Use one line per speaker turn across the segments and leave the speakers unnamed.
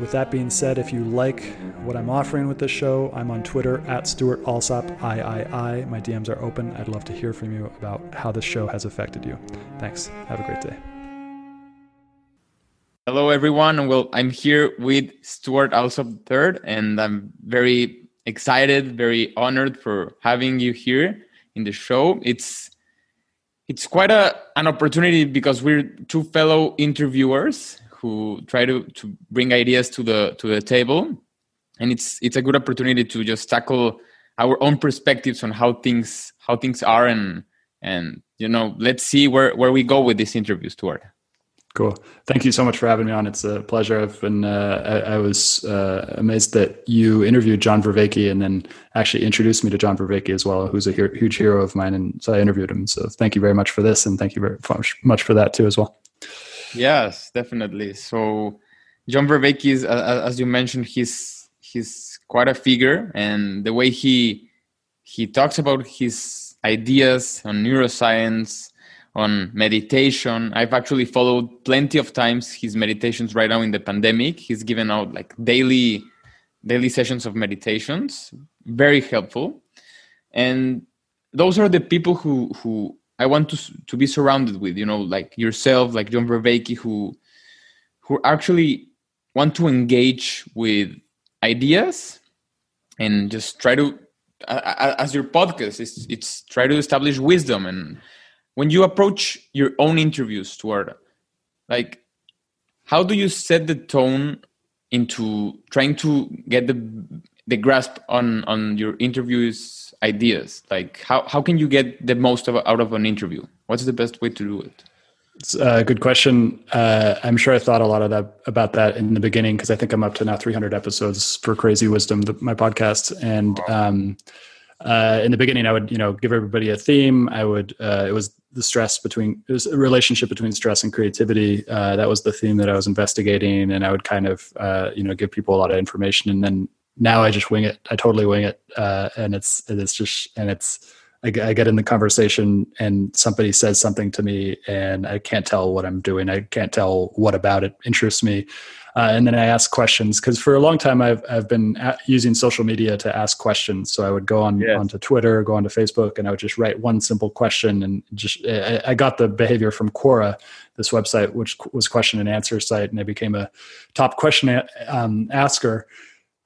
with that being said, if you like what I'm offering with this show, I'm on Twitter at Stuart Alsop III. My DMs are open. I'd love to hear from you about how this show has affected you. Thanks. Have a great day.
Hello, everyone. Well, I'm here with Stuart Alsop III, and I'm very excited, very honored for having you here in the show. It's it's quite a an opportunity because we're two fellow interviewers who try to, to bring ideas to the to the table. And it's it's a good opportunity to just tackle our own perspectives on how things how things are and and you know let's see where where we go with this interview stuart
cool. Thank you so much for having me on. It's a pleasure. I've been uh, I, I, was uh, amazed that you interviewed john vervaeke and then actually introduced me to john vervaeke as well who's a huge hero of mine. And so i interviewed him. So thank you very much for this and thank you very much for that too as well
Yes, definitely. So John Vervaeke is, uh, as you mentioned, he's he's quite a figure, and the way he he talks about his ideas on neuroscience, on meditation. I've actually followed plenty of times his meditations right now in the pandemic. He's given out like daily daily sessions of meditations, very helpful. And those are the people who who I want to to be surrounded with, you know, like yourself, like John Vervaeke, who who actually want to engage with ideas and just try to, uh, as your podcast, it's it's try to establish wisdom. And when you approach your own interviews toward, like, how do you set the tone into trying to get the the grasp on on your interviews ideas? Like how, how can you get the most of, out of an interview? What's the best way to do it?
It's a good question. Uh, i'm sure i thought a lot of that about that in the beginning because i think i'm up to now 300 episodes for crazy wisdom the, my podcast. And um, uh, in the beginning i would you know give everybody a theme. I would uh, it was the stress between it was a relationship between stress and creativity. Uh, that was the theme that i was investigating. And i would kind of uh, you know give people a lot of information and then now I just wing it. I totally wing it, uh, and it's it's just and it's I, I, get in the conversation and somebody says something to me and I can't tell what I'm doing. I can't tell what about it interests me, uh, and then I ask questions because for a long time I've I've been using social media to ask questions. So I would go on yes. onto Twitter, go onto Facebook, and I would just write one simple question and just I, I got the behavior from Quora, this website which was question and answer site, and I became a top question um, asker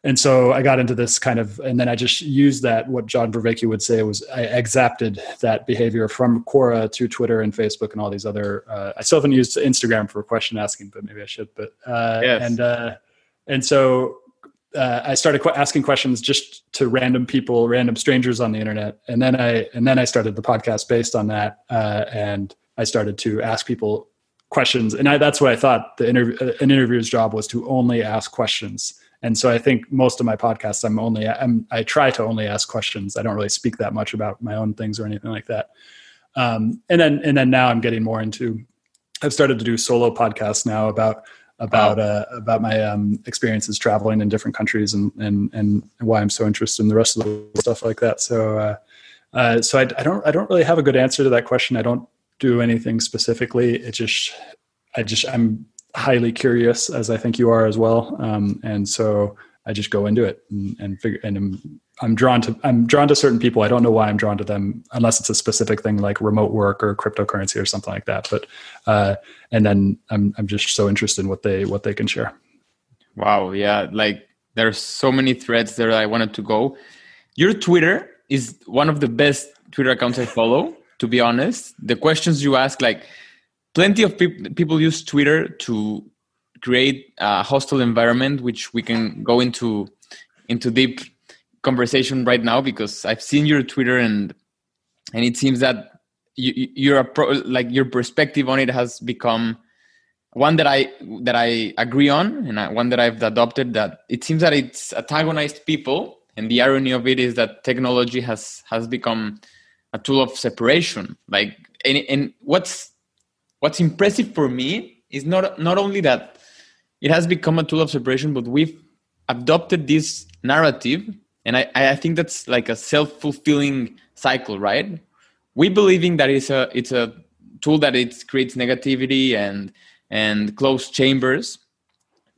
and so I got into this kind of, and then I just used that. What John Vervaeke would say was I exapted that behavior from Quora to Twitter and Facebook and all these other. Uh, I still haven't used Instagram for question asking, but maybe I should. But uh, yes. and uh, and so uh, I started qu- asking questions just to random people, random strangers on the internet, and then I and then I started the podcast based on that, uh, and I started to ask people questions, and I, that's what I thought the interview an interviewer's job was to only ask questions and so i think most of my podcasts i'm only I'm, i try to only ask questions. I don't really speak that much about my own things or anything like that. Um, and then and then now i'm getting more into i've started to do solo podcasts now about about uh, about my um, experiences traveling in different countries and and and why i'm so interested in the rest of the stuff like that. So uh, uh, so I, I don't i don't really have a good answer to that question. I don't do anything specifically. It just i just i'm highly curious as I think you are as well. Um, and so I just go into it and, and figure, and I'm, I'm drawn to, I'm drawn to certain people. I don't know why I'm drawn to them unless it's a specific thing like remote work or cryptocurrency or something like that. But, uh, and then I'm, I'm just so interested in what they, what they can share.
Wow. Yeah. Like there's so many threads there I wanted to go. Your Twitter is one of the best Twitter accounts I follow. To be honest, the questions you ask, like plenty of pe- people use Twitter to create a hostile environment, which we can go into into deep conversation right now because I've seen your Twitter and and it seems that you, you're pro, like your perspective on it has become one that I that I agree on and I, one that I've adopted. That it seems that it's antagonized people, and the irony of it is that technology has has become a tool of separation. Like and, and what's what's impressive for me is not not only that it has become a tool of separation, but we've adopted this narrative, and I, I think that's like a self fulfilling cycle, right? We believing that it's a it's a tool that it creates negativity and and closed chambers.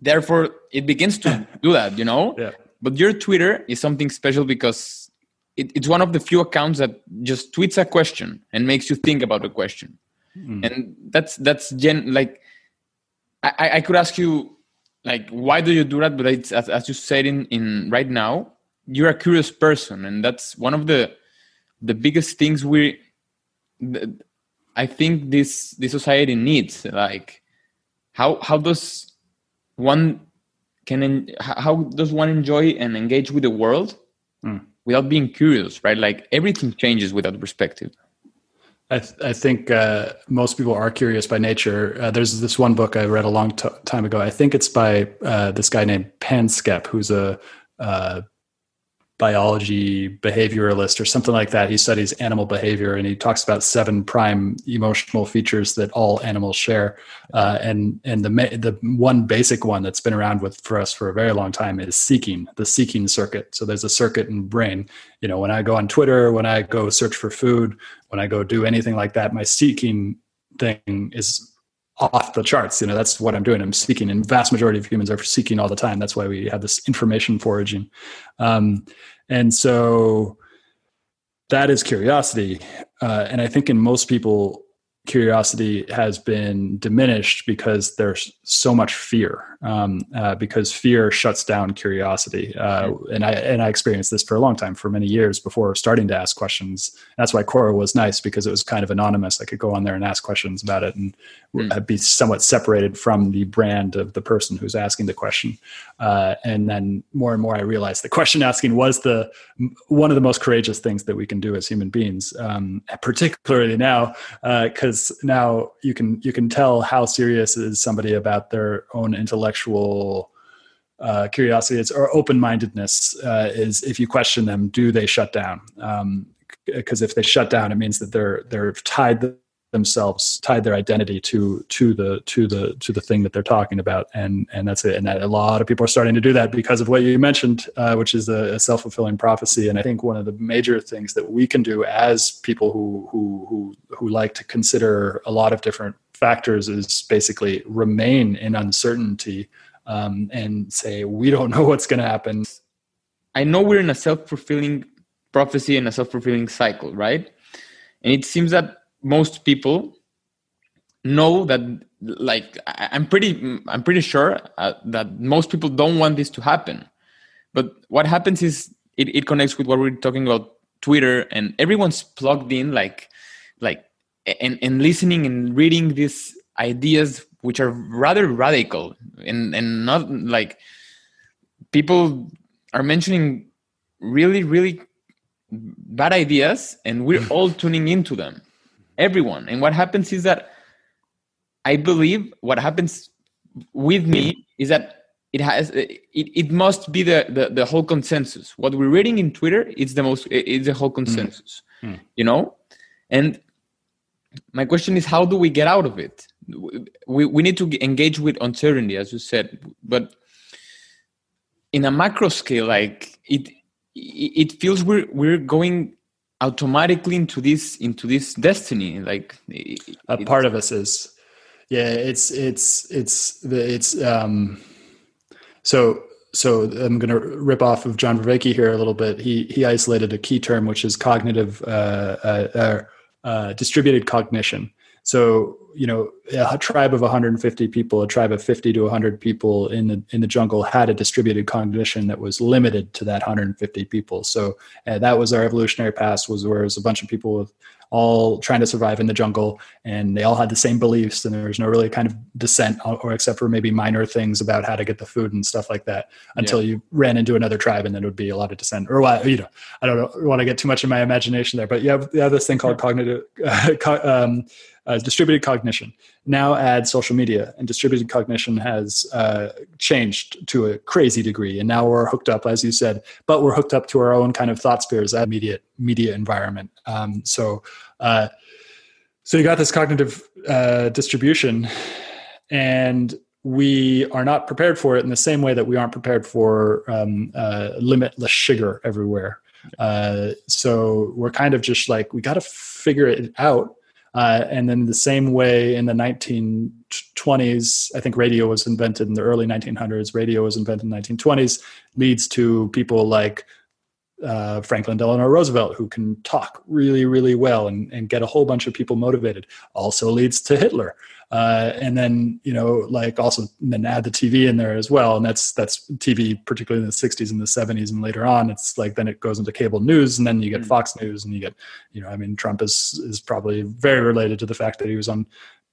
Therefore, it begins to do that, you know.
Yeah.
But your Twitter is something special because it, it's one of the few accounts that just tweets a question and makes you think about the question. Mm. And that's that's gen like I, I could ask you like why do you do that but it's as, as you said in in right now you're a curious person and that's one of the the biggest things we i think this this society needs like how how does one can how does one enjoy and engage with the world mm. without being curious right like everything changes without perspective
I, th- I think uh, most people are curious by nature. Uh, there's this one book I read a long t- time ago. I think it's by uh, this guy named Panksepp, who's a uh, biology behavioralist or something like that. He studies animal behavior and he talks about seven prime emotional features that all animals share. Uh, and and the the one basic one that's been around with for us for a very long time is seeking, the seeking circuit. So there's a circuit in brain. You know, when I go on Twitter, when I go search for food, when I go do anything like that, my seeking thing is off the charts. You know, that's what I'm doing. I'm seeking, and vast majority of humans are seeking all the time. That's why we have this information foraging, um, and so that is curiosity. Uh, and I think in most people, curiosity has been diminished because there's so much fear um, uh, because fear shuts down curiosity. Uh, and i and i experienced this for a long time for many years before starting to ask questions. That's why quora was nice because it was kind of anonymous. I could go on there and ask questions about it and mm. be somewhat separated from the brand of the person who's asking the question. Uh, and then more and more i realized the question asking was the one of the most courageous things that we can do as human beings um, particularly now because uh, now you can you can tell how serious is somebody about their own intellectual uh, curiosity or open-mindedness uh, is if you question them do they shut down? Because um, if they shut down it means that they're they're tied themselves tied their identity to to the to the to the thing that they're talking about. And and that's it. And that a lot of people are starting to do that because of what you mentioned uh, which is a, a, self-fulfilling prophecy. And i think one of the major things that we can do as people who who who who like to consider a lot of different factors is basically remain in uncertainty um, and say we don't know what's going to happen.
I know we're in a self-fulfilling prophecy and a self-fulfilling cycle right? And it seems that most people know that like i'm pretty i'm pretty sure uh, that most people don't want this to happen. But what happens is it, it connects with what we're talking about twitter and everyone's plugged in like like and, and listening and reading these ideas which are rather radical and and not like people are mentioning really really bad ideas and we're all tuning into them everyone. And what happens is that I believe what happens with me is that it has it, it must be the, the the whole consensus. What we're reading in Twitter is the most it's the whole consensus. Mm. Mm. You know? And my question is how do we get out of it? We we need to engage with uncertainty, as you said, but in a macro scale, like it it feels we're we're going automatically into this into this destiny like
a part of us is. Yeah it's it's it's the it's um so so i'm going to rip off of john vervaeke here a little bit. He he isolated a key term which is cognitive uh, uh, uh, uh distributed cognition so you know, a tribe of 150 people, a tribe of 50 to 100 people in the in the jungle had a distributed cognition that was limited to that 150 people. So uh, that was our evolutionary past. Was where it was a bunch of people with all trying to survive in the jungle and they all had the same beliefs and there was no really kind of dissent or except for maybe minor things about how to get the food and stuff like that until yeah. you ran into another tribe and then it would be a lot of dissent or you know i don't want to get too much in my imagination there but you have, you have this thing called cognitive uh, um, uh, distributed cognition now add social media and distributed cognition has uh, changed to a crazy degree. And now we're hooked up as you said but we're hooked up to our own kind of thought spheres that immediate media environment. Um, so uh, so you got this cognitive uh, distribution and we are not prepared for it in the same way that we aren't prepared for um, uh, limitless sugar everywhere. Uh, so we're kind of just like we got to figure it out uh, and then the same way in the 1920s, I think radio was invented in the early 1900s, radio was invented in the 1920s, leads to people like uh, Franklin Delano Roosevelt, who can talk really, really well and, and get a whole bunch of people motivated. Also leads to Hitler, uh, and then you know, like also then add the TV in there as well, and that's that's TV, particularly in the '60s and the '70s and later on. It's like then it goes into cable news, and then you get mm. Fox News, and you get, you know, I mean, Trump is is probably very related to the fact that he was on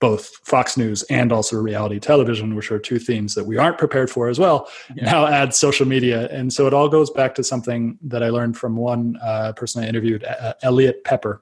both Fox News and also reality television, which are two themes that we aren't prepared for as well. Yeah. Now add social media, and so it all goes back to something that I learned from one uh, person I interviewed, uh, Elliot Pepper.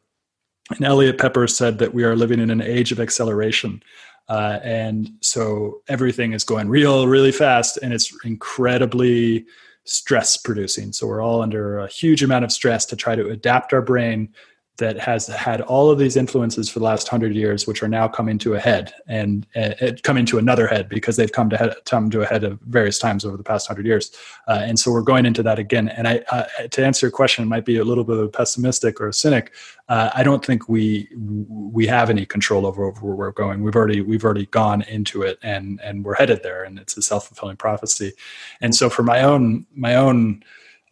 And Elliot Pepper said that we are living in an age of acceleration. Uh, and so everything is going real, really fast, and it's incredibly stress producing. So we're all under a huge amount of stress to try to adapt our brain that has had all of these influences for the last hundred years, which are now coming to a head and uh, coming to another head because they've come to head, come to a head of various times over the past hundred years. Uh, and so we're going into that again. And I, uh, to answer your question, might be a little bit of a pessimistic or a cynic. Uh, I don't think we we have any control over, over where we're going. We've already we've already gone into it and and we're headed there. And it's a self fulfilling prophecy. And so for my own my own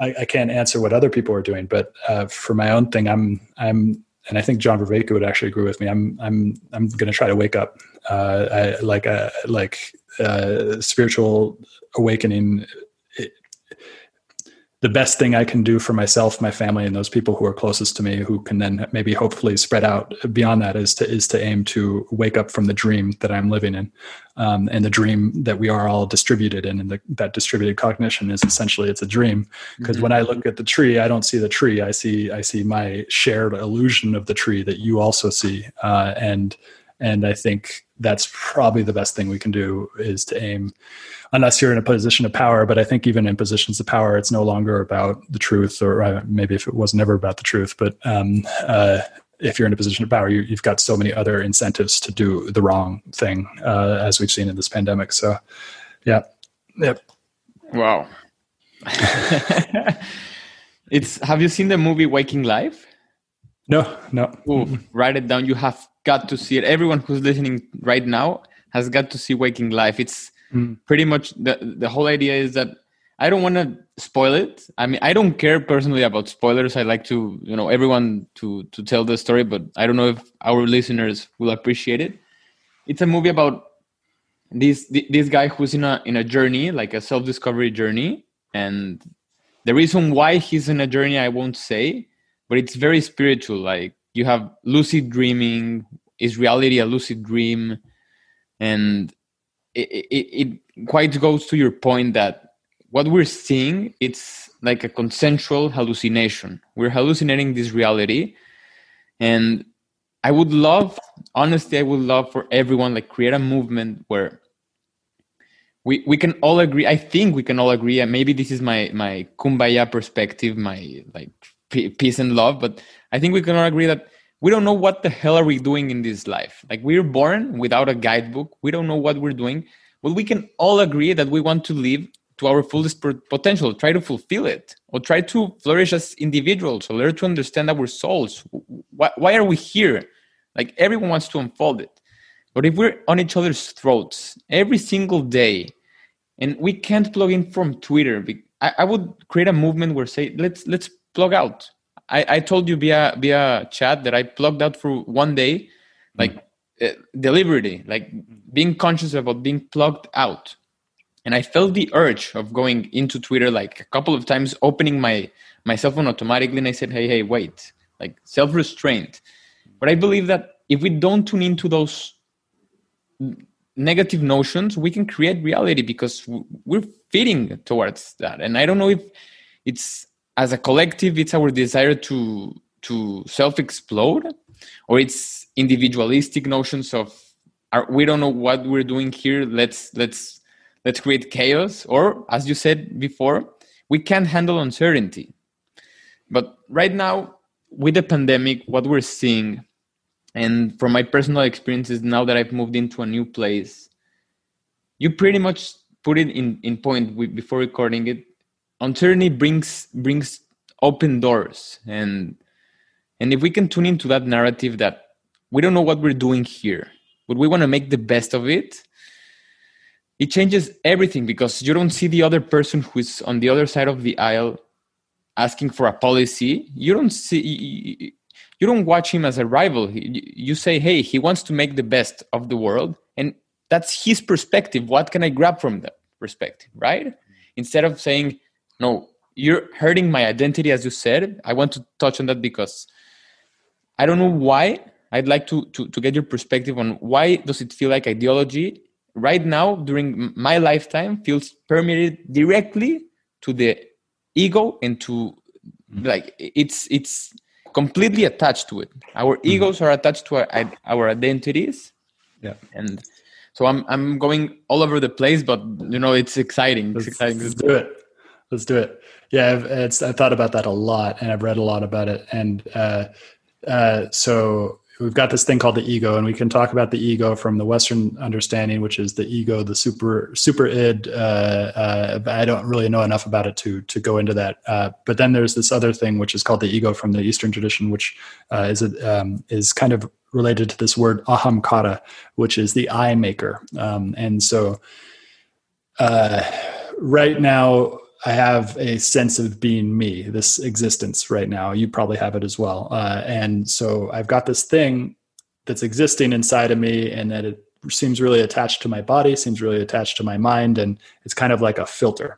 I, I can't answer what other people are doing, but uh, for my own thing, I'm I'm and I think John Vervaeke would actually agree with me. I'm I'm I'm going to try to wake up, uh, I, like a like uh, spiritual awakening the best thing I can do for myself, my family, and those people who are closest to me, who can then maybe hopefully spread out beyond that, is to is to aim to wake up from the dream that I'm living in, um, and the dream that we are all distributed in, and the, that distributed cognition is essentially it's a dream. Because mm-hmm. when I look at the tree, I don't see the tree. I see I see my shared illusion of the tree that you also see, uh, and and I think that's probably the best thing we can do is to aim unless you're in a position of power but i think even in positions of power it's no longer about the truth or uh, maybe if it was never about the truth but um, uh, if you're in a position of power you, have got so many other incentives to do the wrong thing uh, as we've seen in this pandemic. So yeah. Yep.
Wow. It's have you seen the movie waking life?
No no.
Ooh, write it down. You have got to see it. Everyone who's listening right now has got to see Waking Life. It's mm. pretty much the the whole idea is that I don't want to spoil it. I mean, I don't care personally about spoilers. I like to, you know, everyone to to tell the story, but I don't know if our listeners will appreciate it. It's a movie about this this guy who's in a in a journey, like a self discovery journey, and the reason why he's in a journey I won't say, but it's very spiritual. Like you have lucid dreaming is reality a lucid dream? And it, it, it quite goes to your point that what we're seeing it's like a consensual hallucination. We're hallucinating this reality. And i would love honestly i would love for everyone like create a movement where we, we can all agree i think we can all agree and maybe this is my my kumbaya perspective my like peace and love but i think we can all agree that we don't know what the hell are we doing in this life. Like we're born without a guidebook. We don't know what we're doing but we can all agree that we want to live to our fullest potential try to fulfill it or try to flourish as individuals or learn to understand our souls. Why, why are we here? Like everyone wants to unfold it. But if we're on each other's throats every single day and we can't plug in from twitter I, I would create a movement where say let's let's plug out. I, I told you via via chat that I plugged out for one day, like uh, deliberately, like being conscious about being plugged out. And I felt the urge of going into Twitter like a couple of times, opening my my cell phone automatically, and I said, "Hey, hey, wait!" Like self restraint. But I believe that if we don't tune into those negative notions, we can create reality because we're feeding towards that. And I don't know if it's as a collective, it's our desire to to self explode, or it's individualistic notions of are, we don't know what we're doing here. Let's let's let's create chaos. Or as you said before, we can't handle uncertainty. But right now, with the pandemic, what we're seeing, and from my personal experiences now that I've moved into a new place, you pretty much put it in, in point before recording it. Uncertainty brings brings open doors and and if we can tune into that narrative that we don't know what we're doing here, but we want to make the best of it, it changes everything because you don't see the other person who's on the other side of the aisle asking for a policy. You don't see you don't watch him as a rival. You say, "Hey, he wants to make the best of the world." And that's his perspective. What can I grab from that perspective, right? Instead of saying, "No, you're hurting my identity," as you said. I want to touch on that because I don't know why. I'd like to, to, to get your perspective on why does it feel like ideology right now during my lifetime feels permeated directly to the ego and to mm-hmm. like it's it's completely attached to it. Our mm-hmm. egos are attached to our, our identities.
Yeah.
And so I'm I'm going all over the place, but you know it's exciting.
Let's,
it's exciting.
Let's do it. Let's do it. Yeah, I've, it's I've thought about that a lot, and I've read a lot about it, and uh, uh, so we've got this thing called the ego, and we can talk about the ego from the Western understanding, which is the ego, the super super id. Uh, uh, I don't really know enough about it to to go into that. Uh, but then there's this other thing, which is called the ego from the Eastern tradition, which uh, is a, um, is kind of related to this word ahamkara, which is the eye maker. Um, and so, right now, I have a sense of being me, this existence right now. You probably have it as well. Uh, and so I've got this thing that's existing inside of me, and that it seems really attached to my body, seems really attached to my mind, and it's kind of like a filter.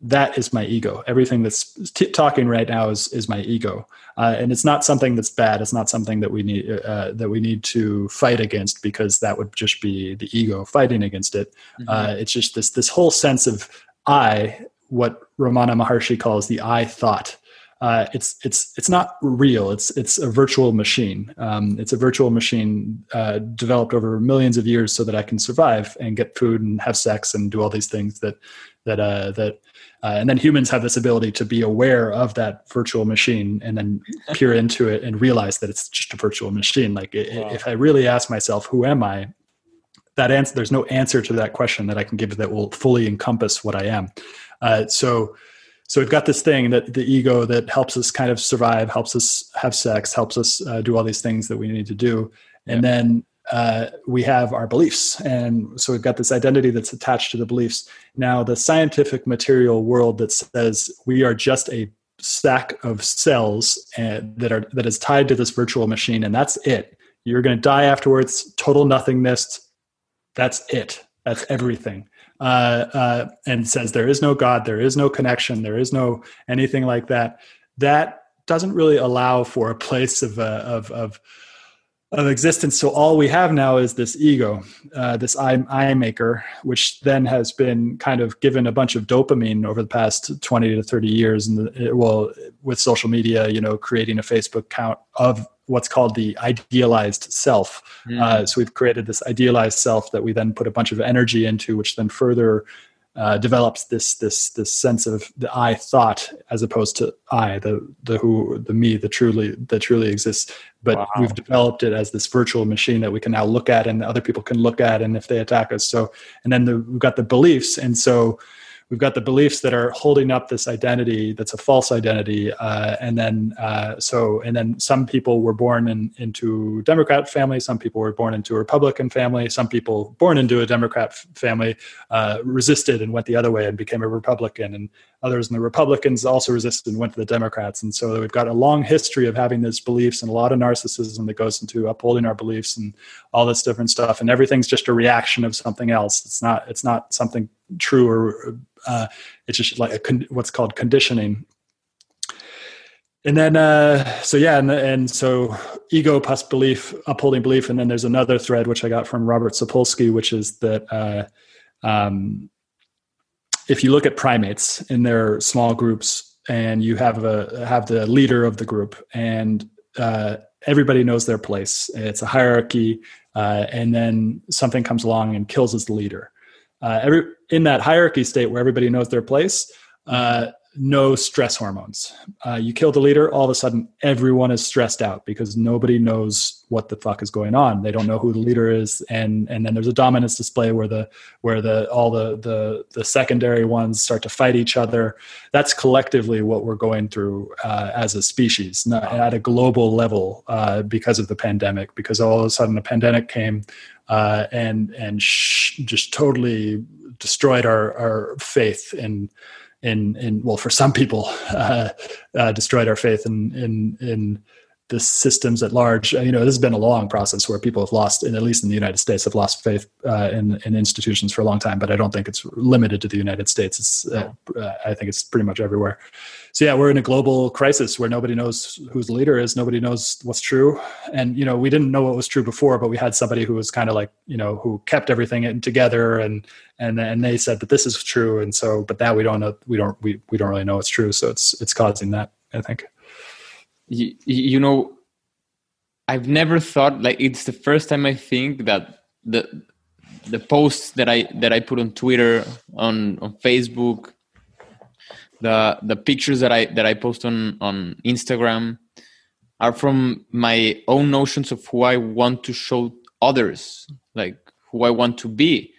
That is my ego. Everything that's t- talking right now is is my ego, uh, and it's not something that's bad. It's not something that we need uh, that we need to fight against because that would just be the ego fighting against it. Mm-hmm. Uh, it's just this this whole sense of I what Ramana Maharshi calls the I thought. Uh, it's it's it's not real. It's it's a virtual machine. Um, it's a virtual machine uh, developed over millions of years so that I can survive and get food and have sex and do all these things that that uh, that. Uh, and then humans have this ability to be aware of that virtual machine and then peer into it and realize that it's just a virtual machine. Like wow. if I really ask myself, "Who am I?" That answer, there's no answer to that question that I can give that will fully encompass what I am. Uh, so so we've got this thing that the ego that helps us kind of survive, helps us have sex, helps us uh, do all these things that we need to do, and yeah. then uh, we have our beliefs, and so we've got this identity that's attached to the beliefs. Now, the scientific material world that says we are just a stack of cells and, that are that is tied to this virtual machine, and that's it. You're going to die afterwards. Total nothingness. That's it. That's everything uh, uh, and says there is no God, there is no connection, there is no anything like that, that doesn't really allow for a place of, uh, of, of, of existence. So all we have now is this ego, uh, this I, I maker, which then has been kind of given a bunch of dopamine over the past 20 to 30 years. And well, with social media, you know, creating a Facebook account of what's called the idealized self. Mm. Uh, so we've created this idealized self that we then put a bunch of energy into, which then further uh, develops this this this sense of the I thought as opposed to I, the the who, the me, the truly that truly exists. But wow. we've developed it as this virtual machine that we can now look at, and other people can look at, and if they attack us, so and then the, we've got the beliefs, and so we've got the beliefs that are holding up this identity that's a false identity uh, and then uh, so and then some people were born in, into democrat family some people were born into a republican family some people born into a democrat family uh, resisted and went the other way and became a republican and others in the republicans also resisted and went to the democrats and so we've got a long history of having these beliefs and a lot of narcissism that goes into upholding our beliefs and all this different stuff and everything's just a reaction of something else. It's not it's not something true or uh, it's just like con- what's called conditioning. And then uh, so yeah and, and so ego plus belief upholding belief and then there's another thread which i got from robert sapolsky which is that uh, um, if you look at primates in their small groups and you have a have the leader of the group and uh, everybody knows their place it's a hierarchy uh, and then something comes along and kills as the leader uh, every in that hierarchy state where everybody knows their place uh, no stress hormones. Uh, you kill the leader, all of a sudden everyone is stressed out because nobody knows what the fuck is going on. They don't know who the leader is, and and then there's a dominance display where the where the all the the the secondary ones start to fight each other. That's collectively what we're going through uh, as a species, not at a global level uh, because of the pandemic. Because all of a sudden a pandemic came. Uh, and and sh- just totally destroyed our our faith in in in well for some people uh, uh, destroyed our faith in in in the systems at large. Uh, you know, this has been a long process where people have lost, and at least in the United States, have lost faith uh, in, in institutions for a long time. But I don't think it's limited to the United States. It's, uh, uh, I think it's pretty much everywhere. So yeah, we're in a global crisis where nobody knows who the leader is. Nobody knows what's true, and you know, we didn't know what was true before, but we had somebody who was kind of like, you know, who kept everything together, and and and they said that this is true, and so, but that we don't know, we don't, we we don't really know it's true. So it's it's causing that, I think
you, you know i've never thought like it's the first time i think that the the posts that i that i put on twitter on on facebook the the pictures that i that i post on on instagram are from my own notions of who i want to show others like who i want to be.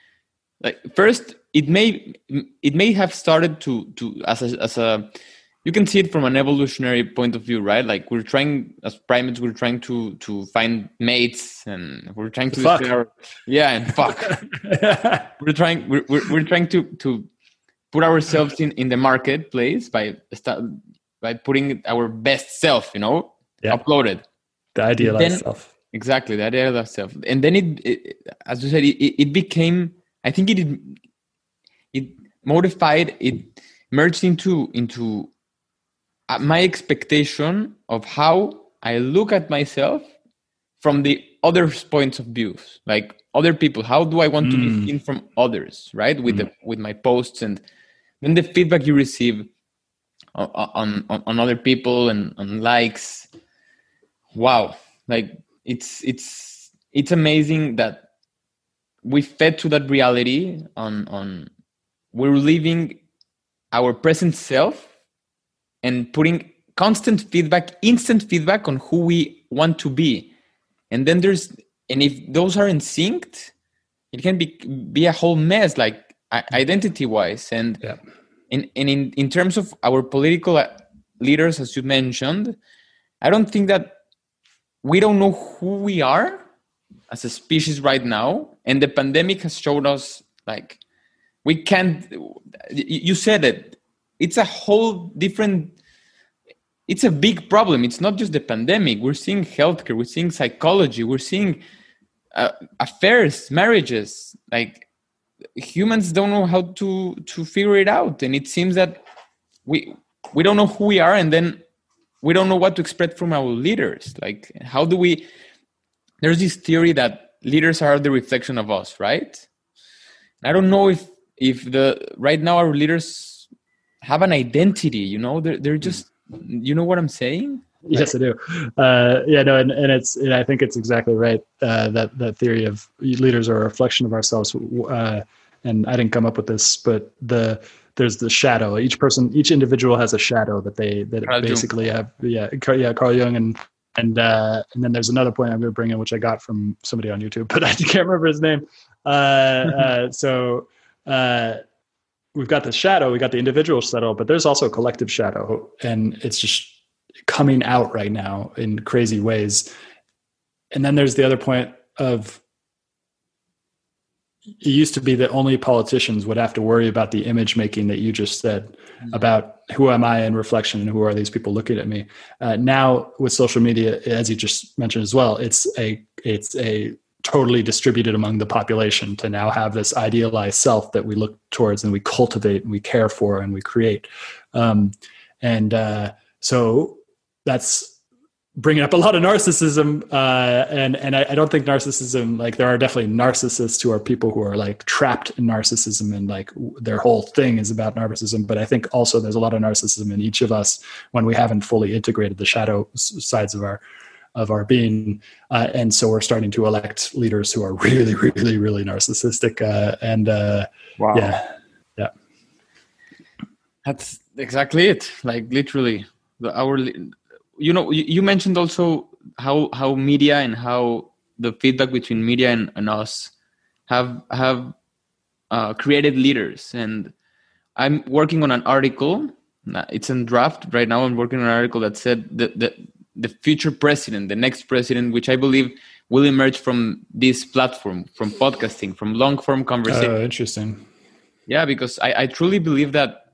Like first it may it may have started to to as a, as a you can see it from an evolutionary point of view, right? Like we're trying as primates, we're trying to to find mates, and we're trying to
fuck. Our,
yeah, and fuck. we're trying we're, we're, we're trying to to put ourselves in in the marketplace by by putting our best self, you know, yeah. uploaded.
The idealized then, self.
Exactly, the idealized self, and then it, it as you said, it, it became. I think it it modified it merged into into my expectation of how I look at myself from the other points of views, like other people. How do I want mm. to be hmm. seen from others, right? With mm. the with my posts and then the feedback you receive on on, on other people and on likes. Wow, like it's it's it's amazing that we fed to that reality on on we're living our present self and putting constant feedback, instant feedback on who we want to be. And then there's, and if those aren't synced, it can be be a whole mess, like identity wise. And yeah. in, and in, in terms of our political uh, leaders, as you mentioned, I don't think that we don't know who we are as a species right now. And the pandemic has showed us like we can't, you said it, it's a whole different it's a big problem. It's not just the pandemic. We're seeing healthcare we're seeing psychology we're seeing uh, affairs marriages. Like humans don't know how to to figure it out. And it seems that we we don't know who we are and then we don't know what to expect from our leaders. Like how do we there's this theory that leaders are the reflection of us right? I don't know if if the right now our leaders have an identity you know they're, they're just you know what i'm saying
yes i do uh, yeah no and, and it's and i think it's exactly right uh, that that theory of leaders are a reflection of ourselves uh, and i didn't come up with this but the there's the shadow each person each individual has a shadow that they that Carl basically Jung. have yeah yeah carl jung and and uh, and then there's another point I'm going to bring in, which I got from somebody on YouTube, but I can't remember his name. Uh, uh, so uh, we've got the shadow, we got the individual shadow, but there's also a collective shadow, and it's just coming out right now in crazy ways. And then there's the other point of it used to be that only politicians would have to worry about the image making that you just said mm-hmm. about who am I in reflection and who are these people looking at me. Uh, now with social media, as you just mentioned as well, it's a it's a totally distributed among the population to now have this idealized self that we look towards and we cultivate and we care for and we create. Um, and uh, so that's bringing up a lot of narcissism uh, and and I, I, don't think narcissism like there are definitely narcissists who are people who are like trapped in narcissism and like their whole thing is about narcissism but i think also there's a lot of narcissism in each of us when we haven't fully integrated the shadow sides of our of our being uh, and so we're starting to elect leaders who are really really really narcissistic uh, and uh, wow. yeah yeah.
That's exactly it. Like literally the our you know you mentioned also how how media and how the feedback between media and, and us have have uh, created leaders. And i'm working on an article it's in draft right now. I'm working on an article that said that the, the future president the next president which i believe will emerge from this platform from podcasting from long form conversation.
Oh interesting.
Yeah because i, I truly believe that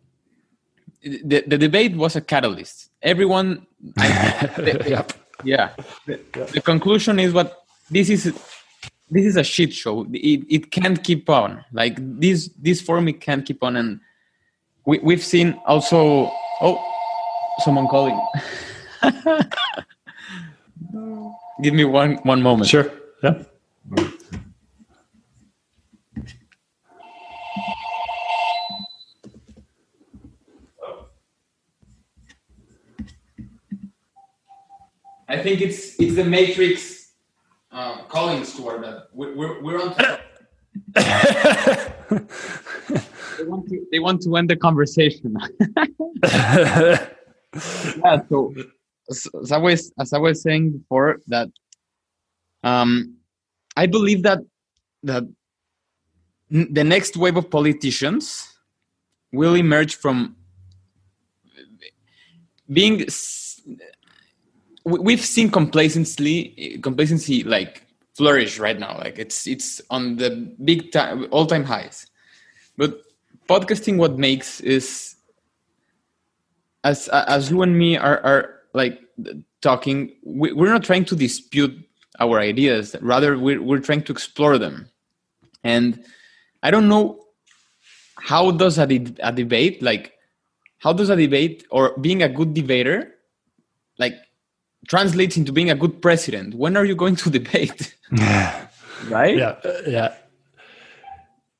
the, the debate was a catalyst. Everyone the, yep. yeah. The, the, conclusion is what this is this is a shit show. It, it can't keep on. Like this this forum it can't keep on. And we, we've seen also oh someone calling give me one one moment
sure yeah
I think it's it's the Matrix uh, calling Stuart that we're we're, we're on. they want to they want to end the conversation. yeah. So as I was as I was saying before that um, I believe that that the next wave of politicians will emerge from being we've seen complacency complacency like flourish right now. Like it's it's on the big time all time highs. But podcasting what makes is as as you and me are are like talking we, we're not trying to dispute our ideas rather we're, we're trying to explore them and i don't know how does a, de- a debate like how does a debate or being a good debater like translates into being a good president. When are you going to debate? right?
Yeah, uh, yeah.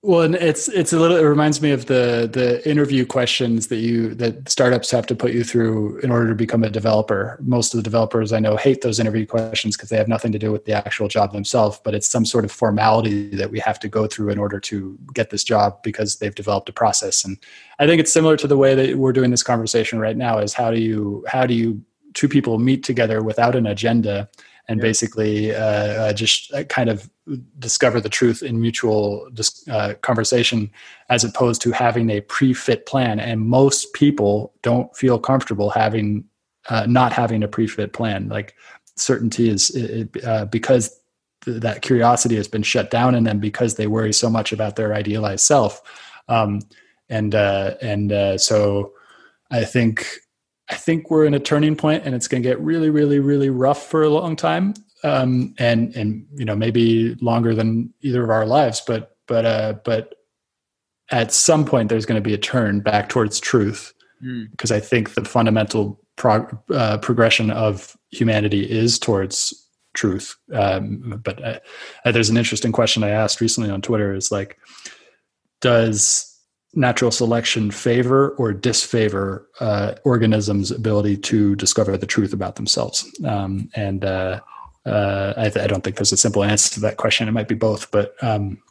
Well, and it's it's a little. It reminds me of the the interview questions that you that startups have to put you through in order to become a developer. Most of the developers I know hate those interview questions because they have nothing to do with the actual job themselves, but it's some sort of formality that we have to go through in order to get this job because they've developed a process. And I think it's similar to the way that we're doing this conversation right now. Is how do you how do you two people meet together without an agenda and yeah. basically uh, uh, just uh, kind of discover the truth in mutual uh, conversation as opposed to having a pre-fit plan. And most people don't feel comfortable having uh, not having a pre-fit plan. Like certainty is it, uh, because th- that curiosity has been shut down in them because they worry so much about their idealized self. Um, and and so i think I think we're in a turning point and it's going to get really, really, really rough for a long time. Um, and, and, you know, maybe longer than either of our lives, but, but, uh, but at some point there's going to be a turn back towards truth because mm. I think the fundamental prog- uh, progression of humanity is towards truth. Um, but uh, there's an interesting question I asked recently on Twitter is like, does natural selection favor or disfavor uh, organisms' ability to discover the truth about themselves? Um, and uh, uh, I, I, don't think there's a simple answer to that question. It might be both, but um,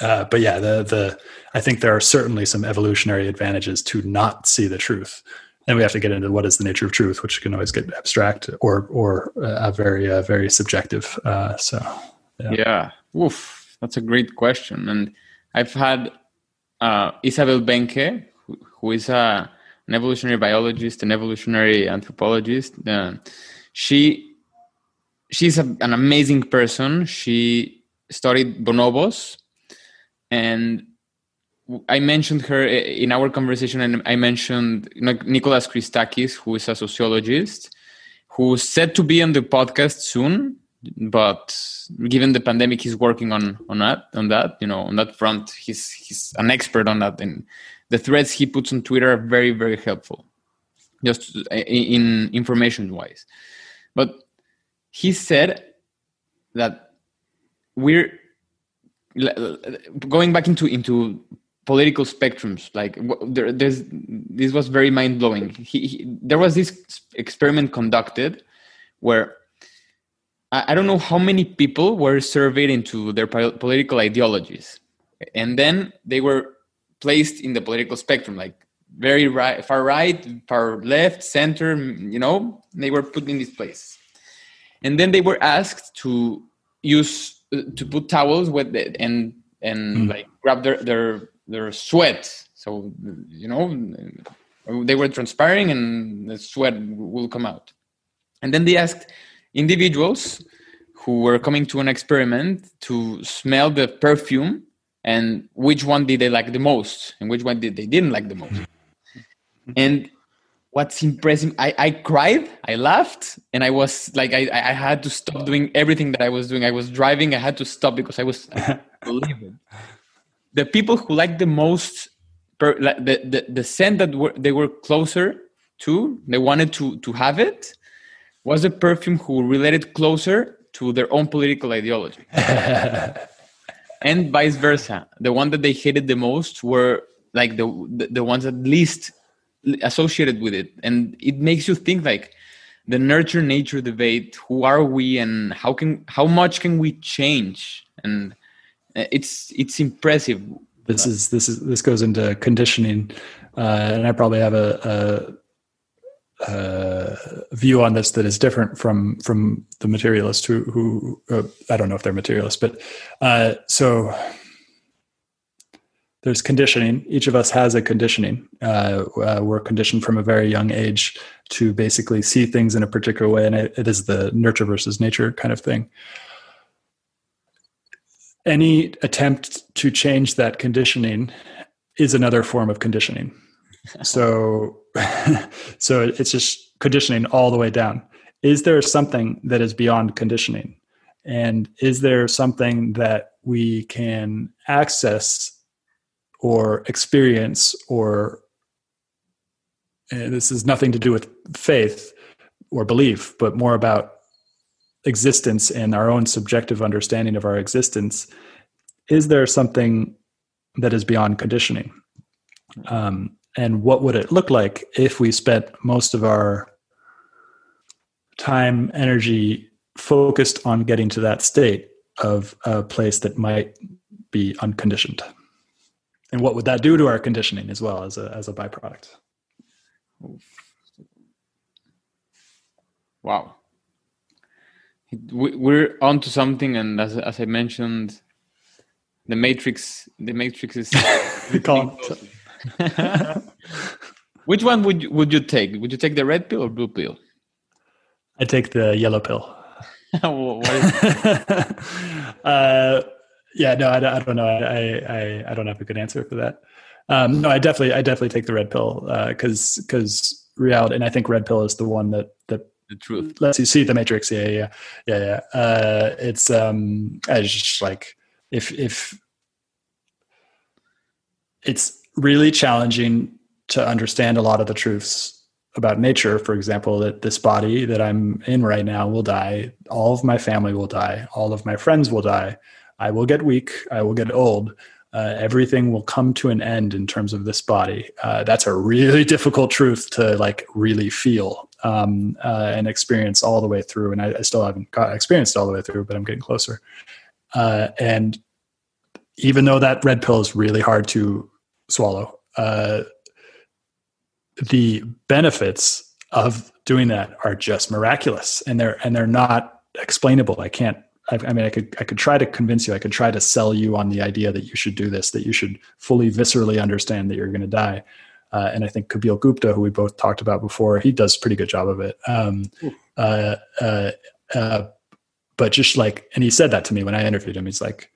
uh, but yeah, the the I think there are certainly some evolutionary advantages to not see the truth. And we have to get into what is the nature of truth, which can always get abstract or or uh, very uh, very subjective. so
yeah. yeah, Oof, that's a great question, and I've had uh, Isabel Behncke, who, who is a, an evolutionary biologist, an evolutionary anthropologist. Uh, she she's a, an amazing person. She studied bonobos, and I mentioned her eh, in our conversation, and I mentioned Nicholas Christakis, who is a sociologist, who's set to be on the podcast soon. But given the pandemic, he's working on on that on that you know on that front. He's he's an expert on that, and the threads he puts on Twitter are very very helpful, just eh, in information wise. But he said that we're going back into into political spectrums like there, there's this was very mind-blowing. He, he, there was this experiment conducted where I, I, don't know how many people were surveyed into their political ideologies and then they were placed in the political spectrum like very right far right far left center you know they were put in this place and then they were asked to use uh, to put towels with it and and mm. like grab their their their sweat. So you know they were transpiring and the sweat will come out. And then they asked individuals who were coming to an experiment to smell the perfume and which one did they like the most and which one did they didn't like the most. And what's impressive, I, I cried, I laughed, and I was like, I, I had to stop doing everything that I was doing. I was driving, I had to stop because I was believe it the people who liked the most per, like the, the the scent that were, they were closer to they wanted to to have it was a perfume who related closer to their own political ideology. And vice versa. The one that they hated the most were like the, the the ones that least associated with it and it makes you think like the nurture nature debate who are we and how can how much can we change and uh, it's it's impressive.
This is this is this goes into conditioning, uh, and I probably have a, a, a, view on this that is different from from the materialist who who uh, I don't know if they're materialists, but uh, so there's conditioning. Each of us has a conditioning. Uh, uh, we're conditioned from a very young age to basically see things in a particular way, and it, it is the nurture versus nature kind of thing any attempt to change that conditioning is another form of conditioning. so, so it's just conditioning all the way down. Is there something that is beyond conditioning? And is there something that we can access or experience or this is nothing to do with faith or belief, but more about existence and our own subjective understanding of our existence is there something that is beyond conditioning? Um, and what would it look like if we spent most of our time energy focused on getting to that state of a place that might be unconditioned and what would that do to our conditioning as well as a as a byproduct?
Wow. We're on to something and as, as i mentioned the matrix the matrix is which one would you, would you take? Would you take the red pill or blue pill?
I take the yellow pill. Uh, yeah no I, I don't know I, I i don't have a good answer for that um, no i definitely i definitely take the red pill because uh, because reality and i think red pill is the one that that
the truth.
Let's see, see the Matrix. Yeah, yeah, yeah, yeah. Uh, it's um, just like if if it's really challenging to understand a lot of the truths about nature. For example, that this body that I'm in right now will die. All of my family will die. All of my friends will die. I will get weak. I will get old. Uh, everything will come to an end in terms of this body. Uh, that's a really difficult truth to like really feel um, uh, and experience all the way through. And I, I, still haven't got experienced all the way through, but I'm getting closer. Uh, and even though that red pill is really hard to swallow, uh, the benefits of doing that are just miraculous, and they're and they're not explainable. I can't I, I, mean, I could I could try to convince you. I could try to sell you on the idea that you should do this, that you should fully viscerally understand that you're going to die. Uh, and I think Kapil Gupta, who we both talked about before, he does a pretty good job of it. Um, uh, uh, uh, but just like, and he said that to me when I interviewed him. He's like,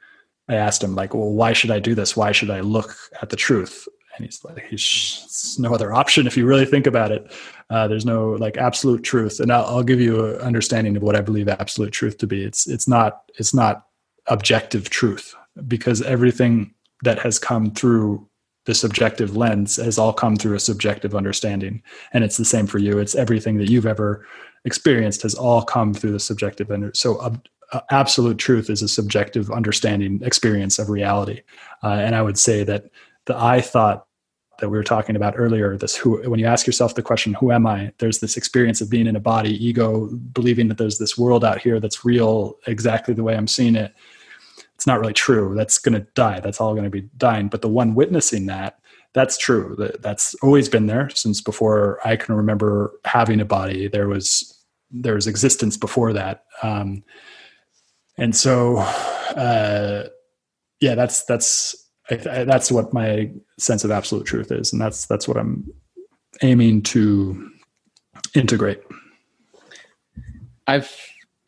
I asked him like, well, why should I do this? Why should I look at the truth? And he's like, there's no other option if you really think about it. Uh, there's no like absolute truth, and I'll, I'll give you an understanding of what I believe absolute truth to be. It's it's not it's not objective truth because everything that has come through the subjective lens has all come through a subjective understanding, and it's the same for you. It's everything that you've ever experienced has all come through the subjective. And so, uh, absolute truth is a subjective understanding experience of reality, uh, and I would say that the I thought that we were talking about earlier this who when you ask yourself the question who am i? There's this experience of being in a body ego believing that there's this world out here that's real exactly the way i'm seeing it. It's not really true. That's going to die. That's all going to be dying. But the one witnessing that that's true. That's always been there since before i can remember having a body. There was there was existence before that. Um, and so uh, yeah that's that's I, I, that's what my sense of absolute truth is, and that's that's what I'm aiming to integrate.
I've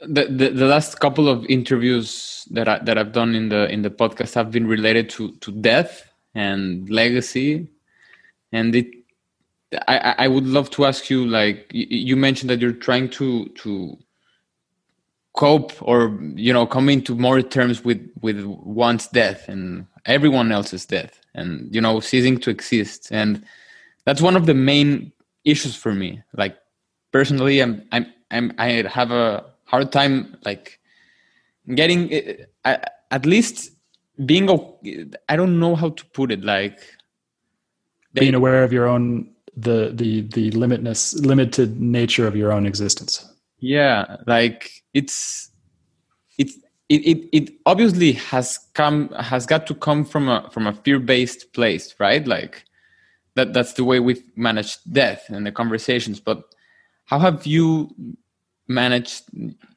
the, the, the last couple of interviews that I, that I've done in the in the podcast have been related to to death and legacy, and it. I, I would love to ask you like you mentioned that you're trying to to cope or you know come into more terms with with one's death and everyone else's death and you know ceasing to exist. And that's one of the main issues for me. Like personally i'm i'm, I'm i have a hard time like getting uh, at least being i don't know how to put it like
being aware of your own the the the limitness limited nature of your own existence.
Yeah like it's it, it, it obviously has come has got to come from a from a fear-based place right? Like that that's the way we've managed death and the conversations. But how have you managed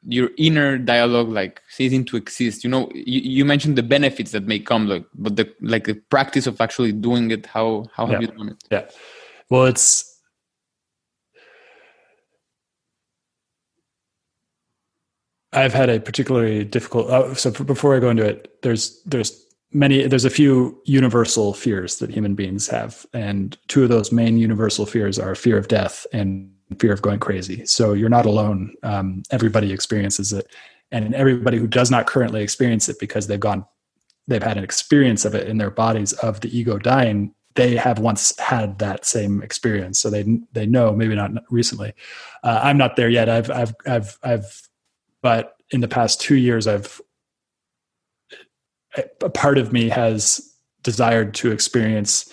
your inner dialogue like ceasing to exist? You know you, you mentioned the benefits that may come like but the like the practice of actually doing it how how have
yeah.
you done it?
Yeah. Well it's I've had a particularly difficult. Uh, so before I go into it, there's there's many there's a few universal fears that human beings have, and two of those main universal fears are fear of death and fear of going crazy. So you're not alone. Um, everybody experiences it, and everybody who does not currently experience it because they've gone, they've had an experience of it in their bodies of the ego dying. They have once had that same experience, so they they know. Maybe not recently. Uh, I'm not there yet. I've I've I've I've but in the past two years i've a part of me has desired to experience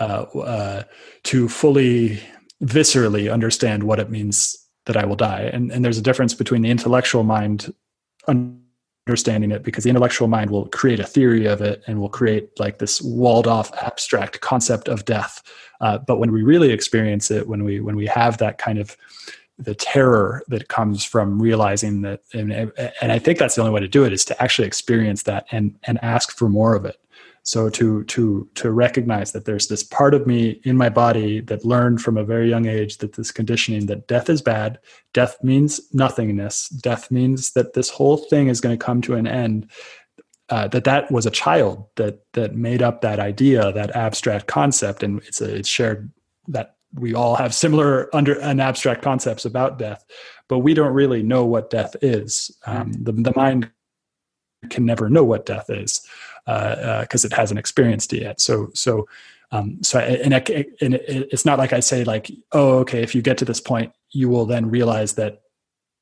uh, uh, to fully viscerally understand what it means that i will die. And, and there's a difference between the intellectual mind understanding it because the intellectual mind will create a theory of it and will create like this walled off abstract concept of death. Uh, but when we really experience it when we when we have that kind of the terror that comes from realizing that and, and i think that's the only way to do it is to actually experience that and and ask for more of it. So to to to recognize that there's this part of me in my body that learned from a very young age that this conditioning that death is bad death means nothingness death means that this whole thing is going to come to an end uh, that that was a child that that made up that idea that abstract concept and it's a it's shared that we all have similar under and abstract concepts about death, but we don't really know what death is. Um, the, the mind can never know what death is because uh, uh, it hasn't experienced it yet. So, so, um, so, and, it, and it, it's not like I say like, oh, okay, if you get to this point, you will then realize that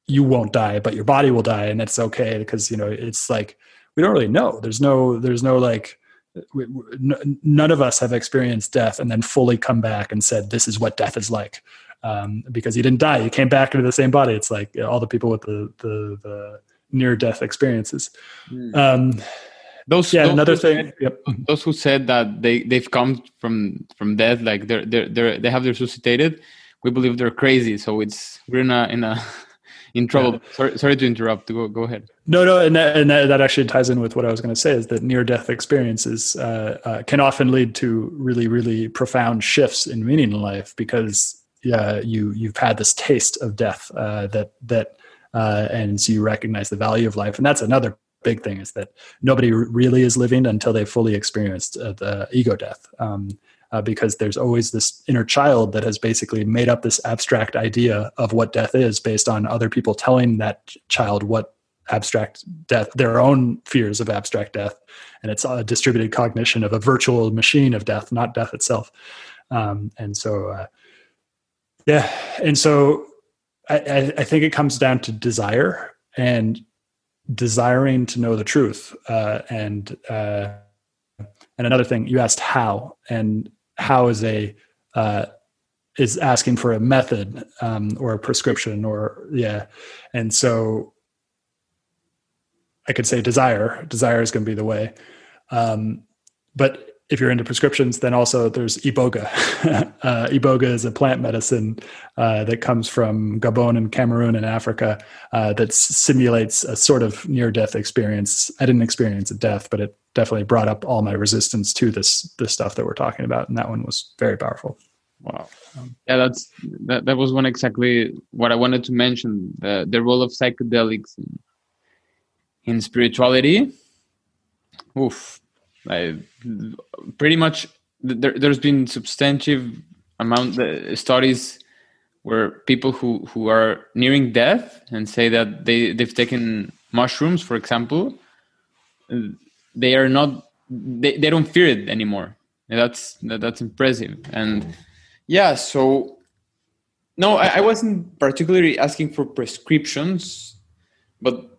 you won't die, but your body will die, and it's okay because you know it's like we don't really know. There's no, there's no like we, none of us have experienced death and then fully come back and said this is what death is like. Um, because you didn't die. You came back into the same body. It's like all the people with the the, the near death experiences. Mm. um,
those yeah those another thing said, yep. those who said that they they've come from from death like they're they're, they're they have resuscitated we believe they're crazy. So it's we're in a in a in trouble. Yeah. Sorry, sorry to interrupt. Go go ahead.
No, no, and that, and that, that actually ties in with what I was going to say is that near death experiences uh, uh, can often lead to really, really profound shifts in meaning in life because yeah, you you've had this taste of death uh, that that uh, and so you recognize the value of life, and that's another big thing is that nobody really is living until they've fully experienced uh, the ego death. Um, uh, because there's always this inner child that has basically made up this abstract idea of what death is based on other people telling that child what abstract death, their own fears of abstract death. And it's a distributed cognition of a virtual machine of death, not death itself. Um, and so, uh, yeah. And so I, I, think it comes down to desire and desiring to know the truth. Uh, and, uh, and another thing you asked how, and how is a uh, is asking for a method um, or a prescription or yeah. And so i could say desire desire is going to be the way. Um, but if you're into prescriptions then also there's iboga uh, iboga is a plant medicine uh, that comes from gabon and cameroon in africa uh, that simulates a sort of near death experience i didn't experience a death but it definitely brought up all my resistance to this this stuff that we're talking about, and that one was very powerful.
Wow. Um, yeah, that's that. That was one exactly what I wanted to mention the the role of psychedelics in in spirituality. Oof, I, pretty much there, there's been substantive amount of studies where people who who are nearing death and say that they they've taken mushrooms, for example, they are not they, they don't fear it anymore. And that's that, that's impressive. And yeah so no I, I wasn't particularly asking for prescriptions but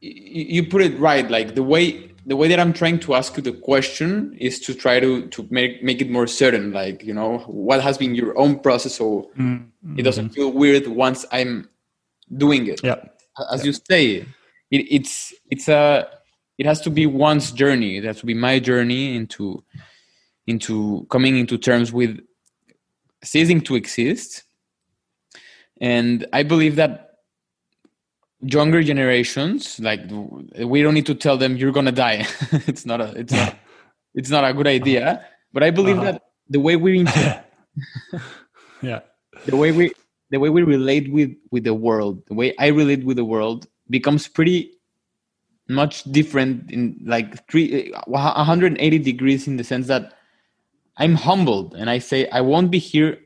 you put it right like the way the way that i'm trying to ask you the question is to try to to make make it more certain like you know what has been your own process so mm-hmm. it doesn't feel weird once i'm doing it
yeah
as
yeah.
you say it, it's it's a it has to be one's journey it has to be my journey into into coming into terms with ceasing to exist and i believe that younger generations like we don't need to tell them you're gonna die. It's not a it's not it's not a good idea. But i believe uh-huh. that the way we
yeah.
The way we the way we relate with with the world the way i relate with the world becomes pretty much different in like three 180 degrees in the sense that i'm humbled and i say i won't be here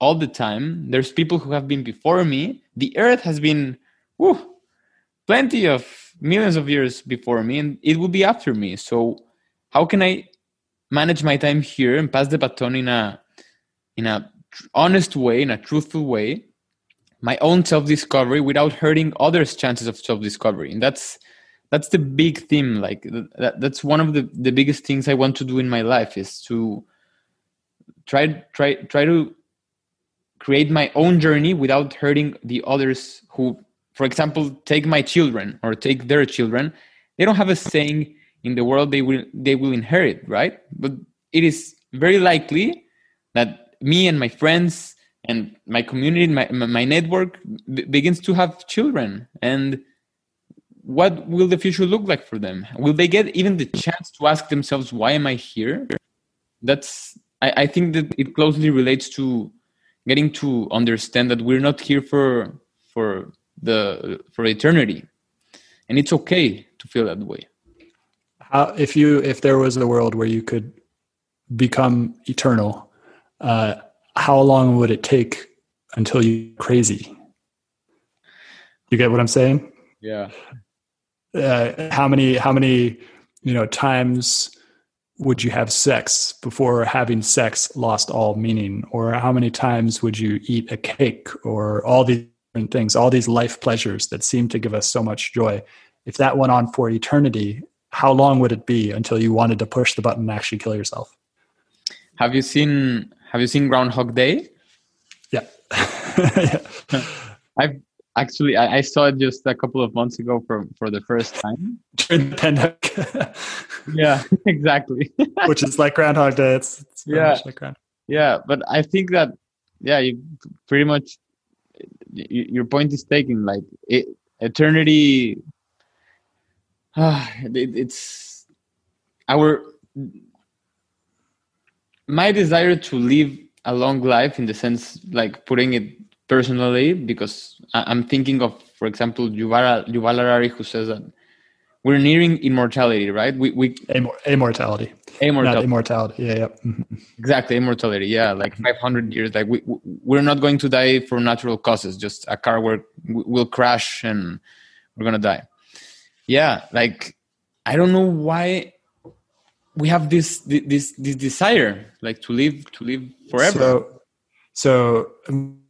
all the time. There's people who have been before me. The earth has been whew, plenty of millions of years before me and it will be after me. So how can i manage my time here and pass the baton in a in a honest way in a truthful way? My own self-discovery without hurting others chances of self-discovery. And that's that's the big theme like that, that's one of the, the biggest things i want to do in my life is to try try try to create my own journey without hurting the others who for example take my children or take their children they don't have a saying in the world they will they will inherit right but it is very likely that me and my friends and my community my, my network begins to have children and what will the future look like for them? Will they get even the chance to ask themselves, why am I here? That's, I, I think that it closely relates to getting to understand that we're not here for, for the, for eternity. And it's okay to feel that way.
How, if you, if there was a world where you could become eternal, uh, how long would it take until you crazy? You get what I'm saying?
Yeah
uh, how many how many you know times would you have sex before having sex lost all meaning or how many times would you eat a cake or all these things all these life pleasures that seem to give us so much joy if that went on for eternity how long would it be until you wanted to push the button and actually kill yourself
have you seen have you seen groundhog day
yeah, yeah.
i've Actually, I, I, saw it just a couple of months ago for for the first time
during the pandemic.
yeah, exactly.
Which is like Groundhog Day. It's, it's
yeah, like yeah. But I think that yeah, you pretty much your point is taken. Like it, eternity, uh, it, it's our my desire to live a long life in the sense like putting it personally because i'm thinking of for example yuval, yuval harari who says that we're nearing immortality right? We, we
Amor- immortality.
Immortality
Not immortality. Yeah, yeah. Mm-hmm.
exactly immortality. Yeah like 500 years. Like we, we're not going to die for natural causes just a car will, will crash and we're gonna die. Yeah like i don't know why we have this this this desire like to live to live forever.
So so i'm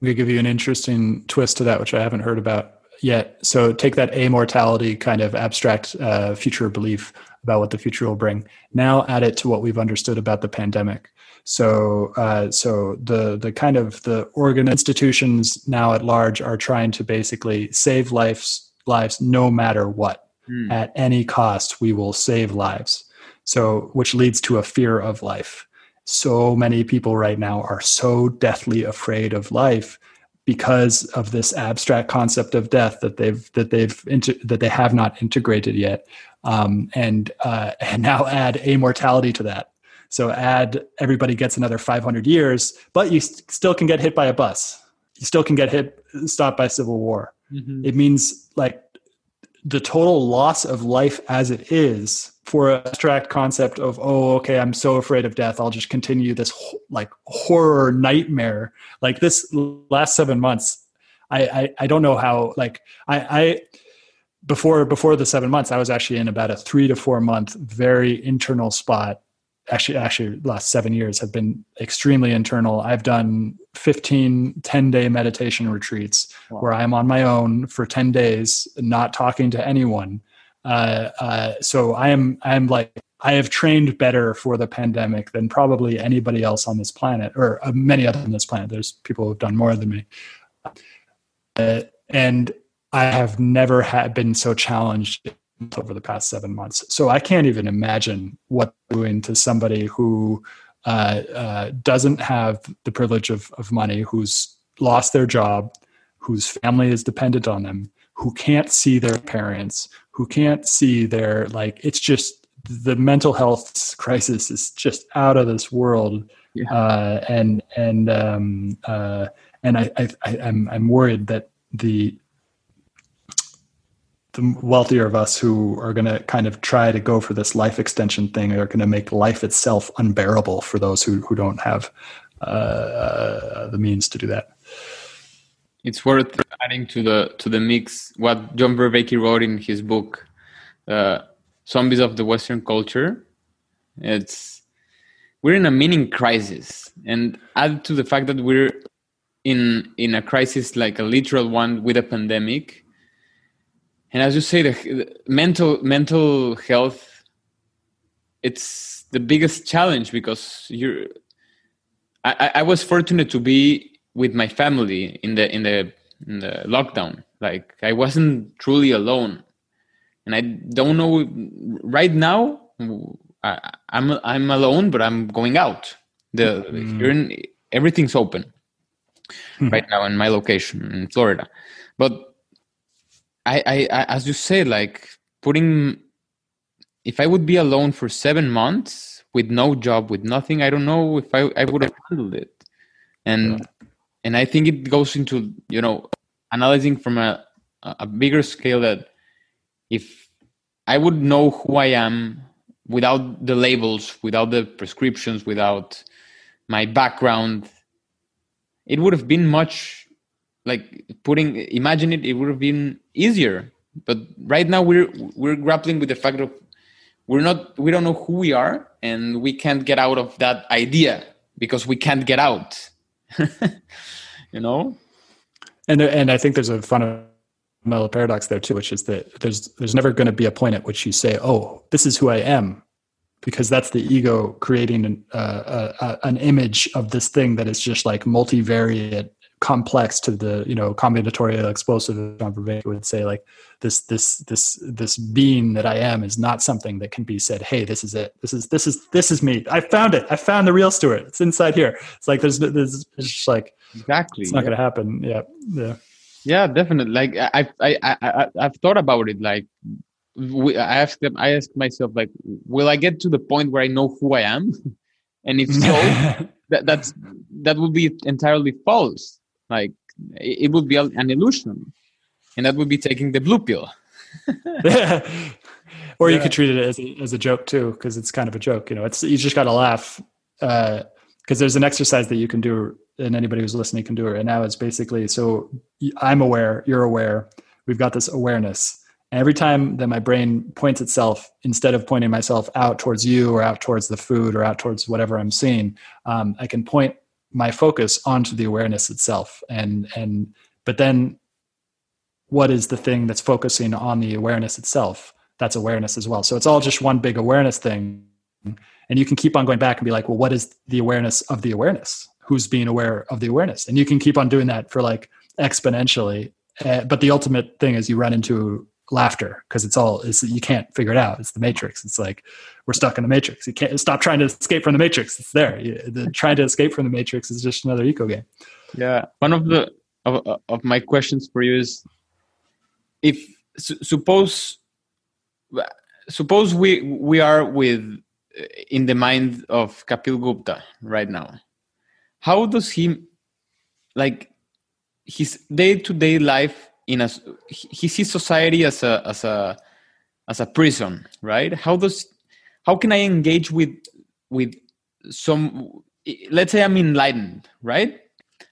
going to give you an interesting twist to that which i haven't heard about yet so take that amortality kind of abstract uh, future belief about what the future will bring now add it to what we've understood about the pandemic so uh, so the the kind of the organ institutions now at large are trying to basically save lives lives no matter what mm. at any cost we will save lives so, which leads to a fear of life. So many people right now are so deathly afraid of life because of this abstract concept of death that they've that they've that they have not integrated yet, um, and uh, and now add amortality to that. So add everybody gets another 500 years, but you st- still can get hit by a bus. You still can get hit stopped by civil war. Mm-hmm. It means like the total loss of life as it is for an abstract concept of oh okay i'm so afraid of death i'll just continue this like horror nightmare. Like this last seven months i i, I don't know how like i i before before the seven months i was actually in about a three to four month very internal spot actually actually last seven years have been extremely internal. I've done 15 10 day meditation retreats wow. where i'm on my own for 10 days not talking to anyone. Uh, uh, so i am i'm like i have trained better for the pandemic than probably anybody else on this planet or uh, many other on this planet. There's people who've done more than me. Uh, and i have never had been so challenged over the past seven months. So I can't even imagine what doing to somebody who uh, uh, doesn't have the privilege of, of money, who's lost their job, whose family is dependent on them, who can't see their parents, who can't see their like. It's just the mental health crisis is just out of this world, yeah. uh, and and um, uh, and I, I, I I'm I'm worried that the the wealthier of us who are going to kind of try to go for this life extension thing are going to make life itself unbearable for those who, who don't have uh, the means to do that.
It's worth adding to the to the mix what John Vervaeke wrote in his book, uh, "Zombies of the Western Culture." It's we're in a meaning crisis, and add to the fact that we're in in a crisis like a literal one with a pandemic and as you say the, the mental mental health it's the biggest challenge because you're I, I was fortunate to be with my family in the in the in the lockdown like i wasn't truly alone and i don't know right now I, am I'm, I'm alone but i'm going out the mm. in, everything's open mm. right now in my location in florida but I, I, I as you say, like putting if I would be alone for seven months with no job, with nothing, I don't know if I, I would have handled it. And yeah. and I think it goes into, you know, analyzing from a a bigger scale that if I would know who I am without the labels, without the prescriptions, without my background, it would have been much like putting imagine it it would have been easier. But right now we're we're grappling with the fact of we're not we don't know who we are and we can't get out of that idea because we can't get out. You know?
And and i think there's a fundamental paradox there too which is that there's there's never going to be a point at which you say oh this is who i am because that's the ego creating an, uh, uh, uh, an image of this thing that is just like multivariate complex to the you know combinatorial explosive John Vervaeke would say like this this this this being that I am is not something that can be said hey this is it. This is this is this is me. I found it. I found the real Stuart it's inside here. It's like there's there's it's just like
exactly.
it's not yeah. to happen. Yeah. Yeah.
Yeah definitely. Like I I I, I I've thought about it like we, I asked them I asked myself like will I get to the point where I know who I am? And if so that that's that would be entirely false like it would be an illusion, and that would be taking the blue pill.
or yeah. you could treat it as a, as a joke too, because it's kind of a joke. You know, it's you just got to laugh because uh, there's an exercise that you can do, and anybody who's listening can do it. And now it's basically so I'm aware, you're aware, we've got this awareness. And every time that my brain points itself, instead of pointing myself out towards you or out towards the food or out towards whatever I'm seeing, um, I can point my focus onto the awareness itself. And and but then what is the thing that's focusing on the awareness itself? That's awareness as well. So it's all just one big awareness thing. And you can keep on going back and be like well what is the awareness of the awareness? Who's being aware of the awareness? And you can keep on doing that for like exponentially. Uh, but the ultimate thing is you run into laughter because it's all it's, you can't figure it out. It's the matrix. It's like we're stuck in the matrix. You can't stop trying to escape from the matrix. It's there. The, trying to escape from the matrix is just another eco game.
Yeah. One of the of, of my questions for you is if suppose suppose we we are with in the mind of kapil gupta right now. How does he like his day-to-day life in a he sees society as a as a as a prison right? How does how can i engage with with some let's say i'm enlightened right?